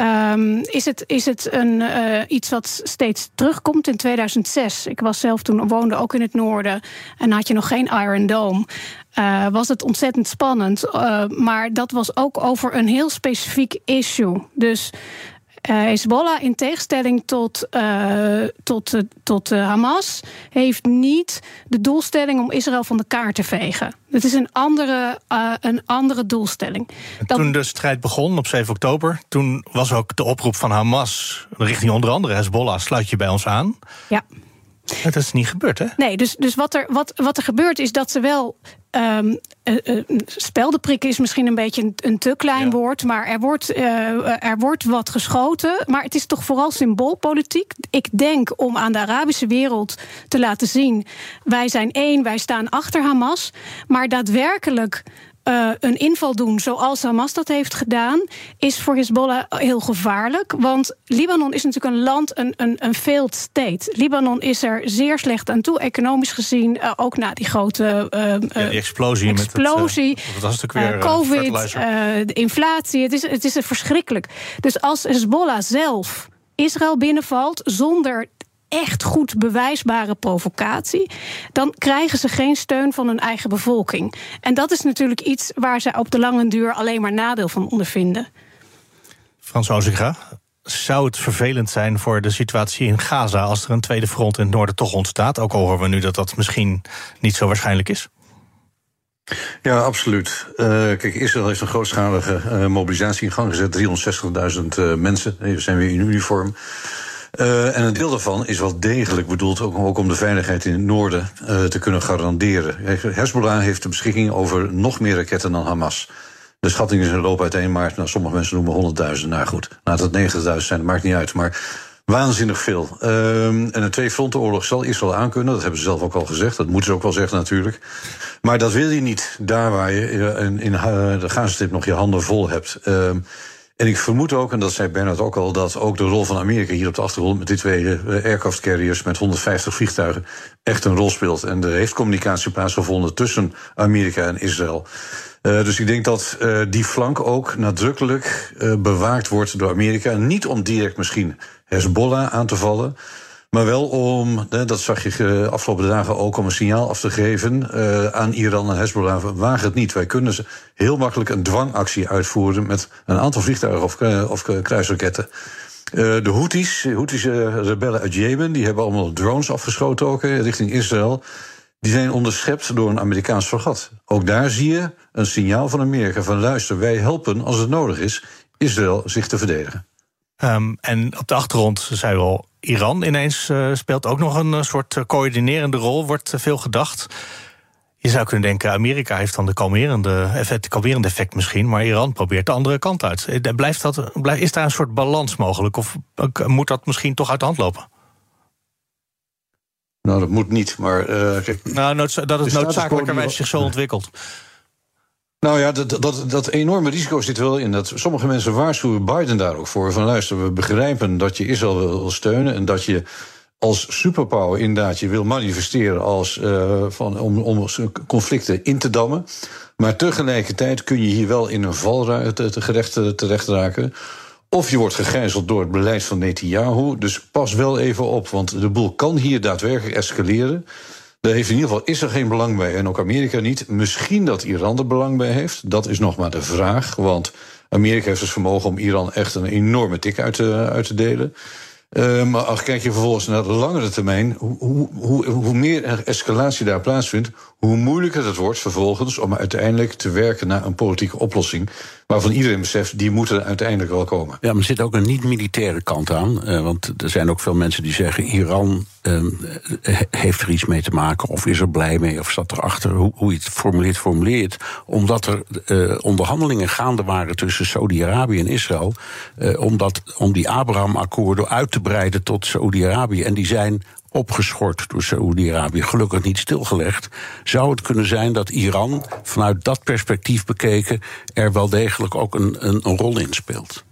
Um, is het, is het een, iets wat steeds terugkomt in 2006? Ik was zelf toen, woonde ook in het noorden en had je nog geen Iron Dome. Was het ontzettend spannend. Maar dat was ook over een heel specifiek issue. Dus uh, Hezbollah, in tegenstelling tot, uh, tot, uh, tot Hamas, heeft niet de doelstelling om Israël van de kaart te vegen. Het is een andere, een andere doelstelling. Dat... Toen de strijd begon op 7 oktober, toen was ook de oproep van Hamas richting onder andere Hezbollah: sluit je bij ons aan. Ja. Dat is niet gebeurd, hè? Nee, dus, dus wat, er, wat, wat er gebeurt is dat ze wel. Um, uh, speldenprikken is misschien een beetje een, een te klein ja. woord, maar er wordt, uh, er wordt wat geschoten. Maar het is toch vooral symboolpolitiek. Ik denk om aan de Arabische wereld te laten zien: wij zijn één, wij staan achter Hamas. Maar daadwerkelijk uh, een inval doen zoals Hamas dat heeft gedaan, is voor Hezbollah heel gevaarlijk. Want Libanon is natuurlijk een land, een, een, een failed state. Libanon is er zeer slecht aan toe, economisch gezien. Uh, ook na die grote uh, ja, die explosie. explosie met het, was natuurlijk weer COVID, de inflatie. Het is, het is verschrikkelijk. Dus als Hezbollah zelf Israël binnenvalt zonder echt goed bewijsbare provocatie, dan krijgen ze geen steun van hun eigen bevolking. En dat is natuurlijk iets waar ze op de lange duur alleen maar nadeel van ondervinden. Frans Ozinga, zou het vervelend zijn voor de situatie in Gaza als er een tweede front in het noorden toch ontstaat? Ook al horen we nu dat dat misschien niet zo waarschijnlijk is. Ja, absoluut. Uh, kijk, Israël heeft een grootschalige uh, mobilisatie in gang gezet. 360.000 uh, mensen die zijn weer in uniform. Uh, en een deel daarvan is wel degelijk bedoeld ook, ook om de veiligheid in het noorden uh, te kunnen garanderen. Hezbollah heeft de beschikking over nog meer raketten dan Hamas. De schatting is een loop uiteen, maar nou, sommige mensen noemen 100.000. Nou goed, laat het 90.000 zijn, maakt niet uit. Maar waanzinnig veel. Uh, en een twee-frontenoorlog zal Israël aankunnen. Dat hebben ze zelf ook al gezegd. Dat moeten ze ook wel zeggen natuurlijk. Maar dat wil je niet daar waar je in, in de Gazastip nog je handen vol hebt. Ehm, en ik vermoed ook, en dat zei Bernard ook al, dat ook de rol van Amerika hier op de achtergrond met die twee eh, aircraft carriers met 150 vliegtuigen echt een rol speelt. En er heeft communicatie plaatsgevonden tussen Amerika en Israël. Uh, dus ik denk dat uh, die flank ook nadrukkelijk bewaakt wordt door Amerika. Niet om direct misschien Hezbollah aan te vallen. Maar wel om, dat zag je de afgelopen dagen ook, om een signaal af te geven uh, aan Iran en Hezbollah. Waag het niet. Wij kunnen heel makkelijk een dwangactie uitvoeren met een aantal vliegtuigen of, of kruisraketten. De Houthis, Houthise rebellen uit Jemen, die hebben allemaal drones afgeschoten ook richting Israël. Die zijn onderschept door een Amerikaans fregat. Ook daar zie je een signaal van Amerika van luister, wij helpen als het nodig is Israël zich te verdedigen. Um, en op de achtergrond zei we al, Iran ineens uh, speelt ook nog een uh, soort coördinerende rol, wordt uh, veel gedacht. Je zou kunnen denken, Amerika heeft dan de kalmerende effect, kalmerende effect misschien, maar Iran probeert de andere kant uit. Blijft dat, is daar een soort balans mogelijk? Of moet dat misschien toch uit de hand lopen? Nou, dat moet niet, maar. kijk, nou, dat het noodzakelijkerwijs zich zo ontwikkelt. Nou ja, dat, dat, dat enorme risico zit wel in. Dat sommige mensen waarschuwen Biden daar ook voor. Van luister, we begrijpen dat je Israël wil steunen. En dat je als superpower inderdaad je wil manifesteren als, uh, van, om, om conflicten in te dammen. Maar tegelijkertijd kun je hier wel in een valruimte terecht, terecht raken. Of je wordt gegijzeld door het beleid van Netanyahu. Dus pas wel even op, want de boel kan hier daadwerkelijk escaleren. Daar heeft in ieder geval is er geen belang bij. En ook Amerika niet. Misschien dat Iran er belang bij heeft. Dat is nog maar de vraag. Want Amerika heeft het vermogen om Iran echt een enorme tik uit te, uit te delen. Uh, maar als kijk je vervolgens naar de langere termijn, hoe, hoe, hoe meer escalatie daar plaatsvindt, hoe moeilijker het wordt vervolgens om uiteindelijk te werken naar een politieke oplossing. Waarvan iedereen beseft, die moeten uiteindelijk wel komen. Ja, maar er zit ook een niet-militaire kant aan. Uh, want er zijn ook veel mensen die zeggen: Iran uh, heeft er iets mee te maken, of is er blij mee, of staat erachter. Hoe, hoe je het formuleert, formuleert. Omdat er uh, onderhandelingen gaande waren tussen Saudi-Arabië en Israël. omdat, om die Abraham-akkoorden uit te breiden tot Saudi-Arabië. En die zijn opgeschort door Saoedi-Arabië, gelukkig niet stilgelegd. Zou het kunnen zijn dat Iran vanuit dat perspectief bekeken er wel degelijk ook een, een rol in speelt?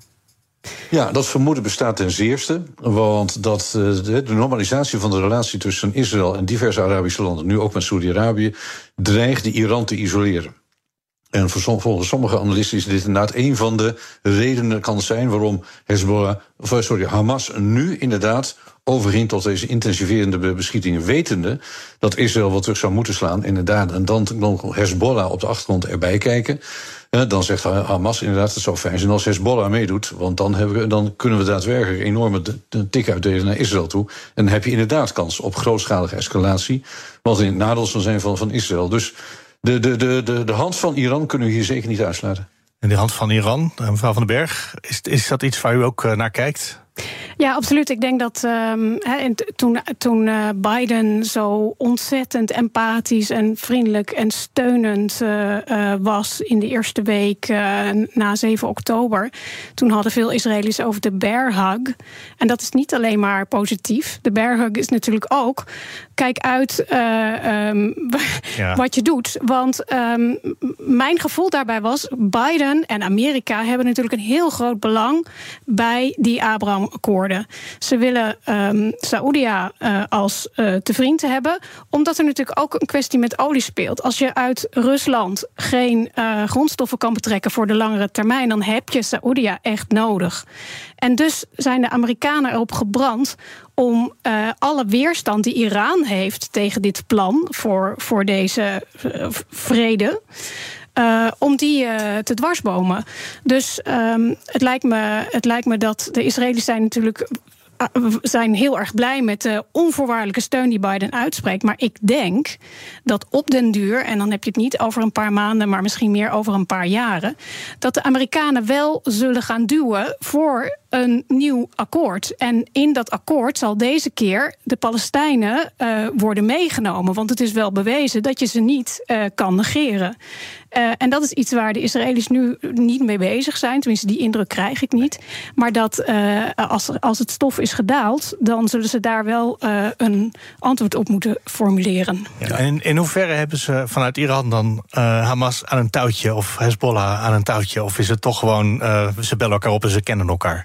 Ja, dat vermoeden bestaat ten zeerste. Want dat, de normalisatie van de relatie tussen Israël en diverse Arabische landen, nu ook met Saudi-Arabië, dreigt Iran te isoleren. En volgens sommige analisten is dit inderdaad een van de redenen kan zijn waarom Hezbollah, of sorry, Hamas nu inderdaad overging tot deze intensiverende beschietingen, wetende dat Israël wat terug zou moeten slaan, inderdaad. En dan, dan Hezbollah op de achtergrond erbij kijken. Dan zegt Hamas inderdaad, het zou fijn zijn als Hezbollah meedoet. Want dan, hebben we, dan kunnen we daadwerkelijk enorme tik uitdelen naar Israël toe. En dan heb je inderdaad kans op grootschalige escalatie. Wat in het nadeel zal zijn van, van Israël. Dus de, de, de, de, de hand van Iran kunnen we hier zeker niet uitsluiten. En de hand van Iran, eh, mevrouw van den Berg, is, is dat iets waar u ook eh, naar kijkt? Ja, absoluut. Ik denk dat um, toen, toen uh, Biden zo ontzettend empathisch en vriendelijk en steunend uh, uh, was in de eerste week na 7 oktober, toen hadden veel Israëli's over de bear hug. En dat is niet alleen maar positief. De bear hug is natuurlijk ook kijk uit um, ja. wat je doet. Want um, mijn gevoel daarbij was: Biden en Amerika hebben natuurlijk een heel groot belang bij die Ze willen um, Saoedia uh, als uh, te vriend hebben, omdat er natuurlijk ook een kwestie met olie speelt. Als je uit Rusland geen uh, grondstoffen kan betrekken voor de langere termijn, dan heb je Saoedia echt nodig. En dus zijn de Amerikanen erop gebrand om alle weerstand die Iran heeft tegen dit plan voor, voor deze vrede. Uh, om die uh, te dwarsbomen. Dus um, het, lijkt me, het lijkt me dat de Israëli's zijn natuurlijk zijn heel erg blij met de onvoorwaardelijke steun die Biden uitspreekt. Maar ik denk dat op den duur, en dan heb je het niet over een paar maanden, maar misschien meer over een paar jaren, dat de Amerikanen wel zullen gaan duwen voor een nieuw akkoord. En in dat akkoord zal deze keer de Palestijnen uh, worden meegenomen. Want het is wel bewezen dat je ze niet uh, kan negeren. Uh, en dat is iets waar de Israëli's nu niet mee bezig zijn. Tenminste, die indruk krijg ik niet. Maar dat als, als het stof is gedaald, dan zullen ze daar wel een antwoord op moeten formuleren. Ja, en in, in hoeverre hebben ze vanuit Iran dan Hamas aan een touwtje of Hezbollah aan een touwtje? Of is het toch gewoon, ze bellen elkaar op en ze kennen elkaar?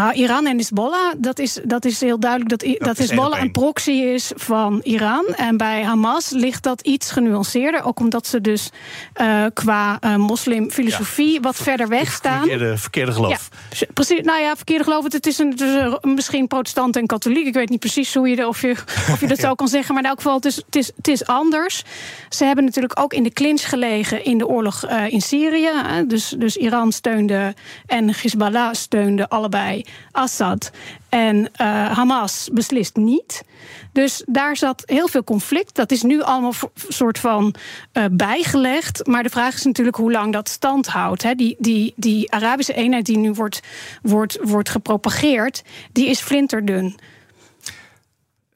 Nou, Iran en Hezbollah, dat is, dat is heel duidelijk dat, dat, dat Hezbollah een proxy is van Iran. En bij Hamas ligt dat iets genuanceerder. Ook omdat ze dus uh, qua uh, moslimfilosofie ja. wat verder weg staan. Verkeerde, verkeerde geloof. Ja, precies, nou ja, verkeerde geloof. Het is, een, het is een, misschien protestant en katholiek. Ik weet niet precies hoe je, of je, of je dat ja. zo kan zeggen. Maar in elk geval, het is, het, is, het is anders. Ze hebben natuurlijk ook in de clinch gelegen in de oorlog uh, in Syrië. Dus, dus Iran steunde en Hezbollah steunde allebei Assad. En uh, Hamas beslist niet. Dus daar zat heel veel conflict. Dat is nu allemaal soort van uh, bijgelegd. Maar de vraag is natuurlijk hoe lang dat stand houdt. Hè. Die, die, die Arabische eenheid die nu wordt, wordt, wordt gepropageerd, die is flinterdun.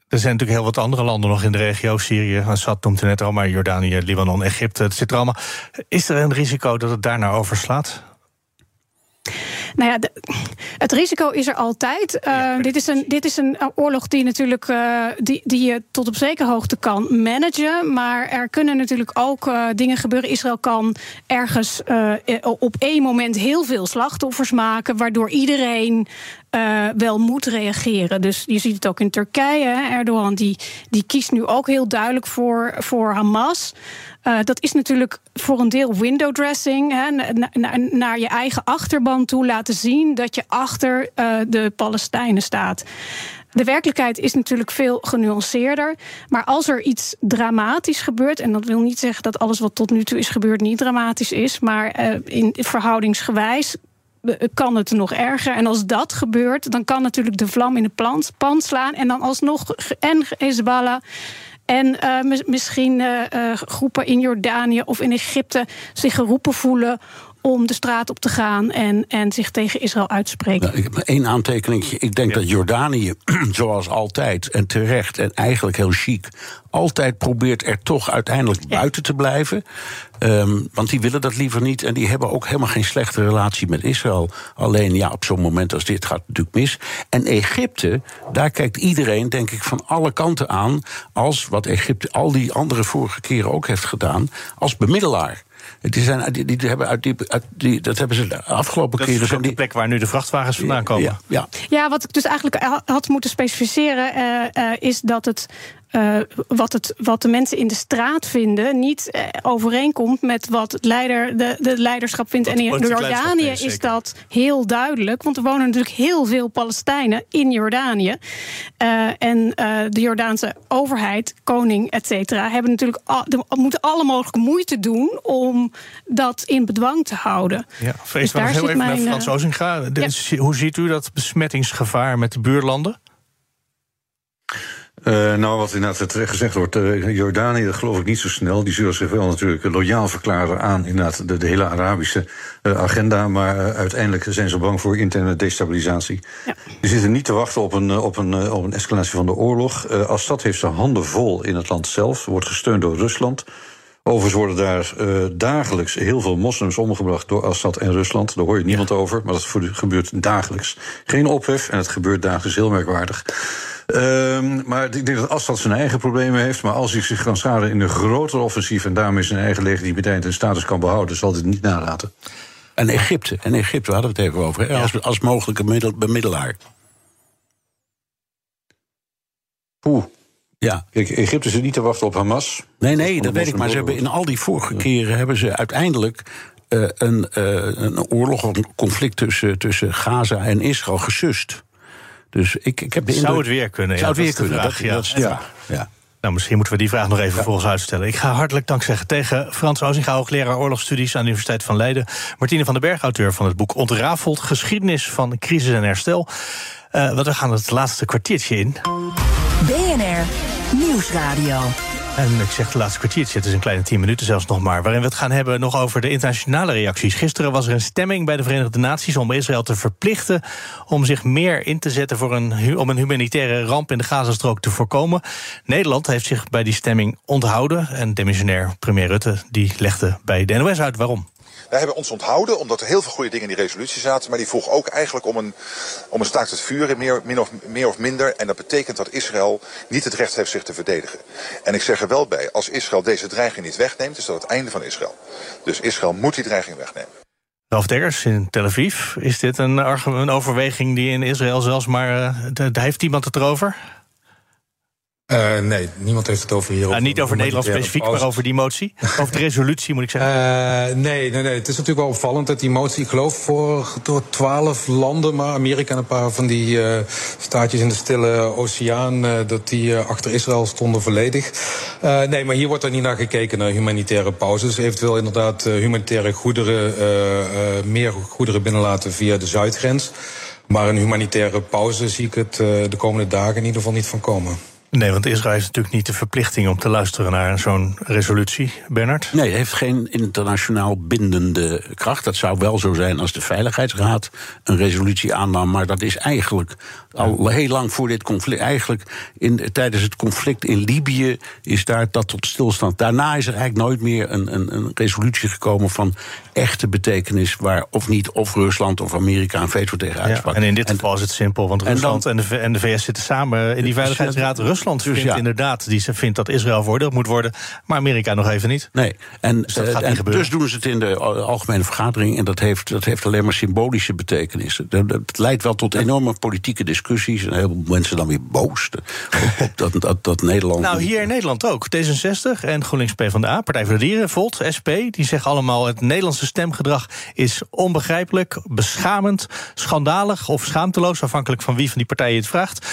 Er zijn natuurlijk heel wat andere landen nog in de regio. Syrië, Assad noemt het net al, maar Jordanië, Libanon, Egypte. Het zit allemaal. Is er een risico dat het daar nou overslaat? Nou ja, de, het risico is er altijd. Uh, ja, dit, is een, dit is een oorlog die natuurlijk uh, die, die je tot op zekere hoogte kan managen. Maar er kunnen natuurlijk ook uh, dingen gebeuren. Israël kan ergens op één moment heel veel slachtoffers maken, waardoor iedereen uh, wel moet reageren. Dus je ziet het ook in Turkije. Erdogan die, die kiest nu ook heel duidelijk voor, voor Hamas. Uh, dat is natuurlijk voor een deel window dressing. Hè, na, na, naar je eigen achterban toe laten zien dat je achter uh, de Palestijnen staat. De werkelijkheid is natuurlijk veel genuanceerder. Maar als er iets dramatisch gebeurt, en dat wil niet zeggen dat alles wat tot nu toe is gebeurd niet dramatisch is, maar uh, in verhoudingsgewijs kan het nog erger. En als dat gebeurt, dan kan natuurlijk de vlam in de plant, pan slaan. En dan alsnog en Hezbollah en uh, misschien uh, uh, groepen in Jordanië of in Egypte zich geroepen voelen om de straat op te gaan en, en zich tegen Israël uit te spreken. Nou, ik heb één aantekening. Ik denk ja. dat Jordanië, zoals altijd en terecht en eigenlijk heel chic, altijd probeert er toch uiteindelijk ja. buiten te blijven. Um, want die willen dat liever niet. En die hebben ook helemaal geen slechte relatie met Israël. Alleen ja, op zo'n moment als dit gaat het natuurlijk mis. En Egypte, daar kijkt iedereen, denk ik, van alle kanten aan. als wat Egypte al die andere vorige keren ook heeft gedaan. als bemiddelaar. Die zijn, die, die hebben uit die, uit die, dat hebben ze de afgelopen Dat keren. is ook zijn de plek waar nu de vrachtwagens vandaan komen. Ja, ja. Ja, wat ik dus eigenlijk ha- had moeten specificeren, eh, eh, is dat het. Eh, wat, het, wat de mensen in de straat vinden, niet eh, overeenkomt met wat het leider, de, de leiderschap vindt. Wat en in Jordanië is, dat heel duidelijk, want er wonen natuurlijk heel veel Palestijnen in Jordanië. Eh, en de Jordaanse overheid, koning, et cetera, hebben natuurlijk al, de, moeten alle mogelijke moeite doen om dat in bedwang te houden. Ja, Dus Vrees heel zit even naar mijn, Frans eh, Ozinga. Dus Hoe ziet u dat besmettingsgevaar met de buurlanden? Eh, nou, wat inderdaad terecht gezegd wordt, eh, Jordanië, dat geloof ik niet zo snel. Die zullen zich wel natuurlijk loyaal verklaren aan inderdaad de, de hele Arabische eh, agenda. Maar uiteindelijk zijn ze bang voor interne destabilisatie. Die zitten niet te wachten op een, op een, op een escalatie van de oorlog. Assad heeft zijn handen vol in het land zelf, wordt gesteund door Rusland. Overigens worden daar eh, dagelijks heel veel moslims omgebracht door Assad en Rusland. Daar hoor je niemand over, maar dat gebeurt dagelijks. Geen ophef en het gebeurt dagelijks heel merkwaardig. Ehm, maar ik denk dat Assad zijn eigen problemen heeft. Maar als hij zich kan scharen in een groter offensief en daarmee zijn eigen legitimiteit en status kan behouden, zal het niet nalaten. En Egypte, en Egypte hadden we het even over, als, als mogelijke middel, bemiddelaar. Oeh. Ja. Kijk, Egypte zit niet te wachten op Hamas. Nee, nee, dat weet ik. Maar ze hebben in al die vorige keren hebben ze uiteindelijk eh, een, eh, een oorlog, of een conflict tussen, tussen Gaza en Israël gesust. Dus ik, ik heb de Zou het weer kunnen? Zou Ja, het weer kunnen? vraag, Dat, ja. dat Ja. Nou, misschien moeten we die vraag nog even voor ons uitstellen. Ik ga hartelijk dank zeggen tegen Frans Ozinga, hoogleraar oorlogsstudies aan de Universiteit van Leiden. Martine van den Berg, auteur van het boek Ontrafeld, geschiedenis van crisis en herstel. Eh, want we gaan het laatste kwartiertje in. BNR Nieuwsradio. En ik zeg het laatste kwartiertje, het is een kleine tien minuten zelfs nog maar. Waarin we het gaan hebben nog over de internationale reacties. Gisteren was er een stemming bij de Verenigde Naties om Israël te verplichten. om zich meer in te zetten voor een, om een humanitaire ramp in de Gazastrook te voorkomen. Nederland heeft zich bij die stemming onthouden. En demissionair premier Rutte die legde bij de NOS uit waarom. Wij hebben ons onthouden omdat er heel veel goede dingen in die resolutie zaten. Maar die vroeg ook eigenlijk om een, om een staakt het vuren, meer, min of, meer of minder. En dat betekent dat Israël niet het recht heeft zich te verdedigen. En ik zeg er wel bij, als Israël deze dreiging niet wegneemt, is dat het einde van Israël. Dus Israël moet die dreiging wegnemen. Ralf Dekkers in Tel Aviv. Is dit een, een overweging die in Israël zelfs maar. eh, d- d- heeft iemand het erover? Eh, nee, niemand heeft het over hier. Nou, niet over Nederland specifiek, maar over die motie. Over de resolutie moet ik zeggen. Eh, nee, nee, nee. Het is natuurlijk wel opvallend dat die motie, ik geloof, voor door twaalf landen, maar Amerika en een paar van die eh, staatjes in de Stille Oceaan, dat die achter Israël stonden volledig. Nee, maar hier wordt er niet naar gekeken naar humanitaire pauzes. Eventueel inderdaad humanitaire goederen, meer goederen binnenlaten via de zuidgrens. Maar een humanitaire pauze zie ik het de komende dagen in ieder geval niet van komen. Nee, want Israël heeft natuurlijk niet de verplichting om te luisteren naar zo'n resolutie, Bernard. Nee, het heeft geen internationaal bindende kracht. Dat zou wel zo zijn als de Veiligheidsraad een resolutie aannam. Maar dat is eigenlijk al heel lang voor dit conflict. Eigenlijk in, tijdens het conflict in Libië is daar dat tot stilstand. Daarna is er eigenlijk nooit meer een, een, een resolutie gekomen van echte betekenis. waar of niet of Rusland of Amerika een veto tegen Ja, uitsprak. en in dit geval is het simpel, want dan- Rusland en, de, en de VS zitten samen in die Veiligheidsraad. Rusland Dus vindt ja. inderdaad die ze vindt dat Israël veroordeeld moet worden, maar Amerika nog even niet. Nee, en, Dus dat eh, gaat niet en gebeuren. dus doen ze het in de al- algemene vergadering. En dat heeft, dat heeft alleen maar symbolische betekenis. Dat, dat leidt wel tot enorme politieke discussies. En heel veel mensen dan weer boos. Op, dat, dat, dat Nederland. Nou, hier in Nederland ook. D66 en GroenLinks PvdA, Partij voor de Dieren, Volt, SP... die zeggen allemaal het Nederlandse stemgedrag is onbegrijpelijk... beschamend, schandalig of schaamteloos... afhankelijk van wie van die partijen je het vraagt.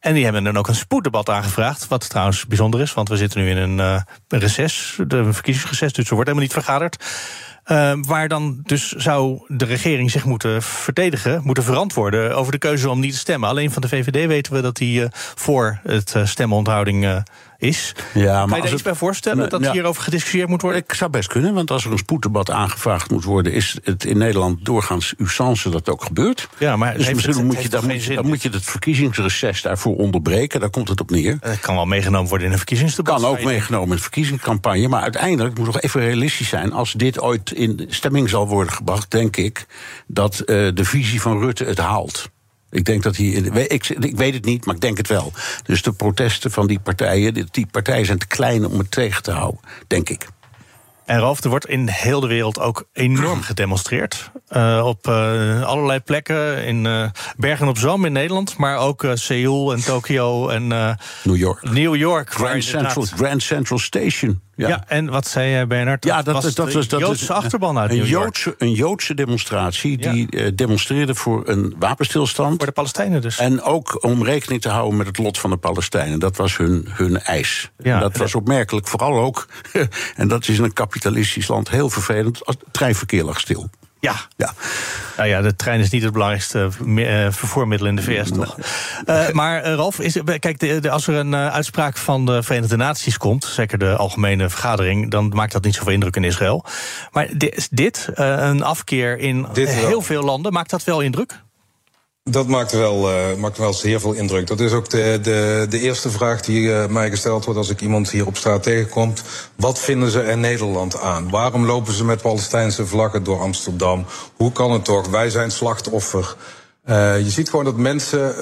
En die hebben dan ook een spoeddebat aangevraagd. Wat trouwens bijzonder is, want we zitten nu in een eh, reces, de verkiezingsreces... dus er wordt helemaal niet vergaderd. Eh, waar dan dus zou de regering zich moeten verdedigen, moeten verantwoorden over de keuze om niet te stemmen. Alleen van de VVD weten we dat die eh, voor het eh, stemmenthouding eh, is. Ja, kan je daar iets bij voorstellen dat ja. hierover gediscussieerd moet worden? Ik zou best kunnen, want als er een spoeddebat aangevraagd moet worden, is het in Nederland doorgaans usance dat ook gebeurt. Ja, maar dus misschien het- moet je, moet dan moet je het verkiezingsreces daarvoor onderbreken. Daar komt het op neer. Het kan wel meegenomen worden in een verkiezingsdebat. Kan ook meegenomen in de verkiezingscampagne. Maar uiteindelijk moet nog even realistisch zijn. Als dit ooit in stemming zal worden gebracht, denk ik dat eh, de visie van Rutte het haalt. Ik denk dat hij. Ik, ik weet het niet, maar ik denk het wel. Dus de protesten van die partijen. Die, partijen zijn te klein om het tegen te houden, denk ik. En Ralf, er wordt in heel de wereld ook enorm gedemonstreerd. Uh, op uh, allerlei plekken. In uh, Bergen op Zoom in Nederland. Maar ook Seoul en Tokio en New York. New York. Grand, Central, Grand Central Station. Ja. ja. en wat zei jij, Bernard? Ja, dat, was dat, was dat Joodse achterban uit een. Joodse, een Joodse demonstratie die ja. demonstreerde voor een wapenstilstand. Voor de Palestijnen dus. En ook om rekening te houden met het lot van de Palestijnen. Dat was hun, hun eis. Ja, en dat was opmerkelijk. Vooral ook, en dat is in een kapitalistisch land heel vervelend, als het treinverkeer lag stil. Ja. ja. Nou ja, de trein is niet het belangrijkste vervoermiddel in de VS, toch? Uh, maar Ralf, is, kijk, de, de, als er een uitspraak van de Verenigde Naties komt... zeker de algemene vergadering, dan maakt dat niet zoveel indruk in Israël. Maar dit, dit een afkeer in dit heel veel landen, maakt dat wel indruk? Dat maakt wel, uh, maakt wel zeer veel indruk. Dat is ook de, de, de eerste vraag die uh, mij gesteld wordt als ik iemand hier op straat tegenkomt. Wat vinden ze in Nederland aan? Waarom lopen ze met Palestijnse vlaggen door Amsterdam? Hoe kan het toch? Wij zijn slachtoffer. Uh, je ziet gewoon dat mensen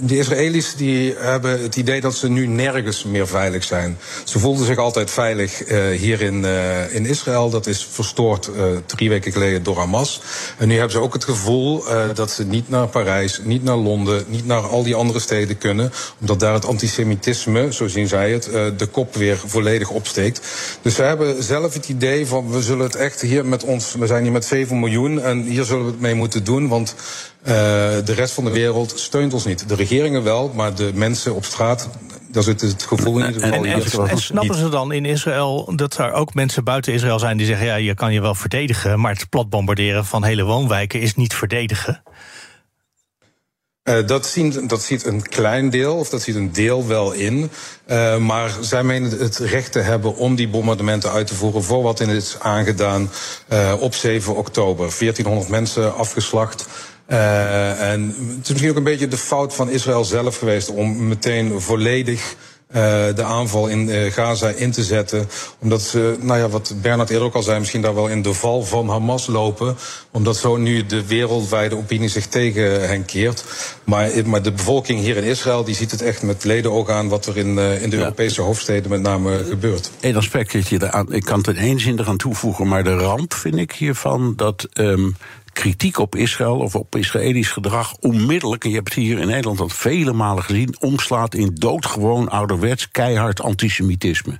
de Israëli's die hebben het idee dat ze nu nergens meer veilig zijn. Ze voelden zich altijd veilig uh, hier in, uh, in Israël. Dat is verstoord uh, drie weken geleden door Hamas. En nu hebben ze ook het gevoel dat ze niet naar Parijs, niet naar Londen, niet naar al die andere steden kunnen. Omdat daar het antisemitisme, zo zien zij het, de kop weer volledig opsteekt. Dus ze hebben zelf het idee van we zullen het echt hier met ons, we zijn hier met 7 miljoen en hier zullen we het mee moeten doen. Want de rest van de wereld steunt ons niet. De regeringen wel, maar de mensen op straat, daar zit het gevoel in ieder geval. En, en, en snappen ze dan in Israël dat er ook mensen buiten Israël zijn die zeggen: ja, je kan je wel verdedigen, maar het plat bombarderen van hele woonwijken is niet verdedigen? Uh, dat, ziet, dat ziet een klein deel, of dat ziet een deel wel in. Uh, maar zij menen het recht te hebben om die bombardementen uit te voeren voor wat in is aangedaan uh, op 7 oktober. 1400 mensen afgeslacht. Uh, en het is misschien ook een beetje de fout van Israël zelf geweest om meteen volledig uh, de aanval in uh, Gaza in te zetten. Omdat ze, nou ja, wat Bernard eerder ook al zei, misschien daar wel in de val van Hamas lopen. Omdat zo nu de wereldwijde opinie zich tegen hen keert. Maar, maar de bevolking hier in Israël die ziet het echt met ledenogen aan wat er in, uh, in de ja. Europese hoofdsteden met name gebeurt. Eén aspect dat je eraan, ik kan het in één zin eraan toevoegen, maar de ramp vind ik hiervan dat. Um, kritiek op Israël of op Israëlisch gedrag onmiddellijk, en je hebt het hier in Nederland al vele malen gezien, omslaat in doodgewoon ouderwets keihard antisemitisme.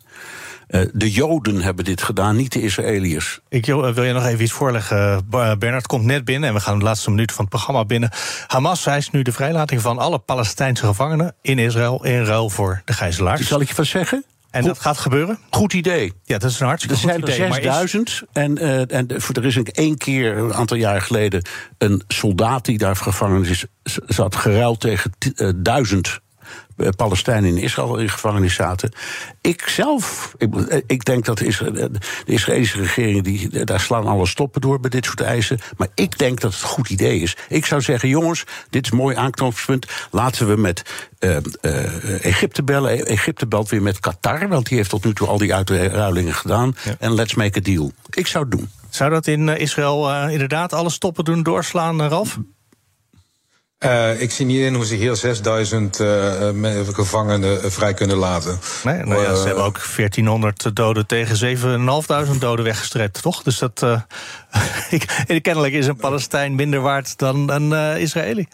Uh, de Joden hebben dit gedaan, niet de Israëliërs. Ik wil je nog even iets voorleggen. Bernard komt net binnen en we gaan de laatste minuut van het programma binnen. Hamas eist nu de vrijlating van alle Palestijnse gevangenen in Israël in ruil voor de gijzelaars. Zal ik je wat zeggen? En dat gaat gebeuren? Goed idee. Ja, dat is een hartstikke goed idee. Er zijn er 6000 en, uh, en er is één keer, een aantal jaar geleden... een soldaat die daar gevangen is, zat geruild tegen uh, duizend eh, Palestijnen in Israël in gevangenis zaten. Ik zelf, ik, ik denk dat de, de Israëlische regering, die, daar slaan alle stoppen door bij dit soort eisen. Maar ik denk dat het een goed idee is. Ik zou zeggen, jongens, dit is een mooi aanknopingspunt. Laten we met uh, uh, Egypte bellen. E-, Egypte belt weer met Qatar, want die heeft tot nu toe al die uitruilingen gedaan. Ja. En let's make a deal. Ik zou het doen. Zou dat in Israël uh, inderdaad alle stoppen doen doorslaan, Ralf? Uh, ik zie niet in hoe ze hier 6000 uh, gevangenen vrij kunnen laten. Nee, nou ja, ze hebben ook 1400 doden tegen 7.500 doden weggestreept, toch? Dus dat. Kennelijk is een Palestijn minder waard dan een Israëli.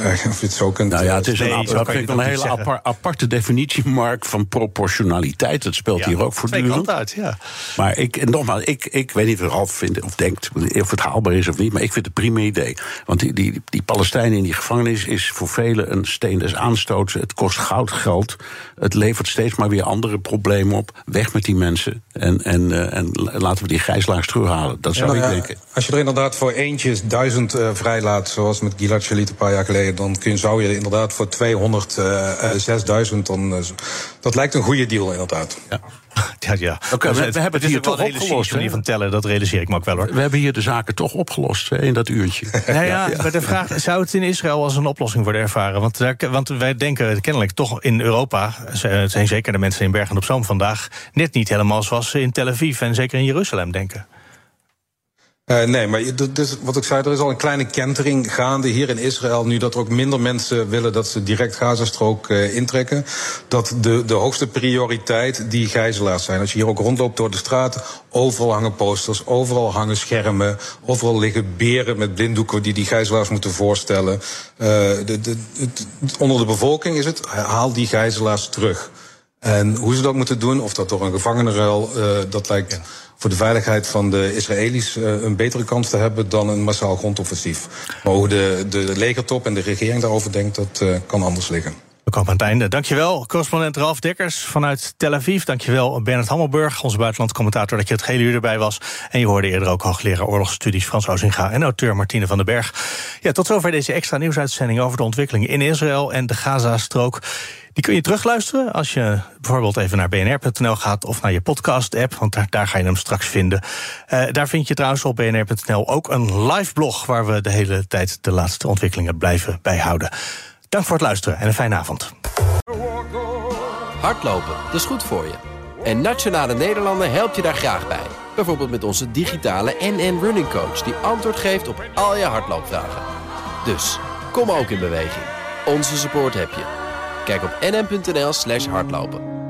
Uh, of je het zo kunt. Nou ja, het is nee, een, dat vind ik een hele apart, aparte definitie, Mark, van proportionaliteit. Dat speelt ja, hier ook voortdurend. uit, ja. Maar ik, nogmaals, ik, ik weet niet of Ralf vindt of denkt of het haalbaar is of niet, maar ik vind het een prima idee. Want die, die, die Palestijnen in die gevangenis is voor velen een steen des aanstoots. Het kost goud geld. Het levert steeds maar weer andere problemen op. Weg met die mensen. En, en, uh, en laten we die gijzelaars terughalen. Dat zou ja, ik denken. Als je er inderdaad voor eentje duizend uh, vrijlaat, zoals met Gilad Shalit een paar jaar geleden dan kun, zou je inderdaad voor 200, uh, 6000, dan, uh, dat lijkt een goede deal inderdaad. Ja. Ja, ja. Okay, we, we, hebben het hier toch opgelost. manier van tellen, dat realiseer ik me ook wel hoor. We hebben hier de zaken toch opgelost hè, in dat uurtje. Nou ja, ja, de vraag, zou het in Israël als een oplossing worden ervaren? Want, daar, want wij denken kennelijk toch in Europa, zijn zeker de mensen in Bergen op Zoom vandaag, net niet helemaal zoals ze in Tel Aviv en zeker in Jeruzalem denken. Uh, nee, maar dus, wat ik zei, er is al een kleine kentering gaande hier in Israël. Nu dat er ook minder mensen willen dat ze direct Gazastrook uh, intrekken. Dat de, de hoogste prioriteit die gijzelaars zijn. Als je hier ook rondloopt door de straten, overal hangen posters, overal hangen schermen. Overal liggen beren met blinddoeken die die gijzelaars moeten voorstellen. Uh, de, de, het, onder de bevolking is het, haal die gijzelaars terug. En hoe ze dat moeten doen, of dat door een gevangenenruil, dat lijkt... voor de veiligheid van de Israëli's uh, een betere kans te hebben dan een massaal grondoffensief. Maar hoe de, de legertop en de regering daarover denkt, dat uh, kan anders liggen. Komen aan het einde. Dankjewel, correspondent Ralf Dekkers vanuit Tel Aviv. Dankjewel, Bernard Hammelburg, onze buitenlandcommentator, dat je het hele uur erbij was. En je hoorde eerder ook hoogleraar oorlogsstudies Frans Ozinga en auteur Martine van den Berg. Ja, tot zover deze extra nieuwsuitzending over de ontwikkelingen in Israël en de Gaza-strook. Die kun je terugluisteren als je bijvoorbeeld even naar bnr.nl gaat of naar je podcast-app, want daar, ga je hem straks vinden. Uh, daar vind je trouwens op bnr.nl ook een live blog waar we de hele tijd de laatste ontwikkelingen blijven bijhouden. Dank voor het luisteren en een fijne avond. Hardlopen, dat is goed voor je. En Nationale Nederlanden helpt je daar graag bij. Bijvoorbeeld met onze digitale NN Running Coach... die antwoord geeft op al je hardloopvragen. Dus, kom ook in beweging. Onze support heb je. Kijk op nn.nl slash hardlopen.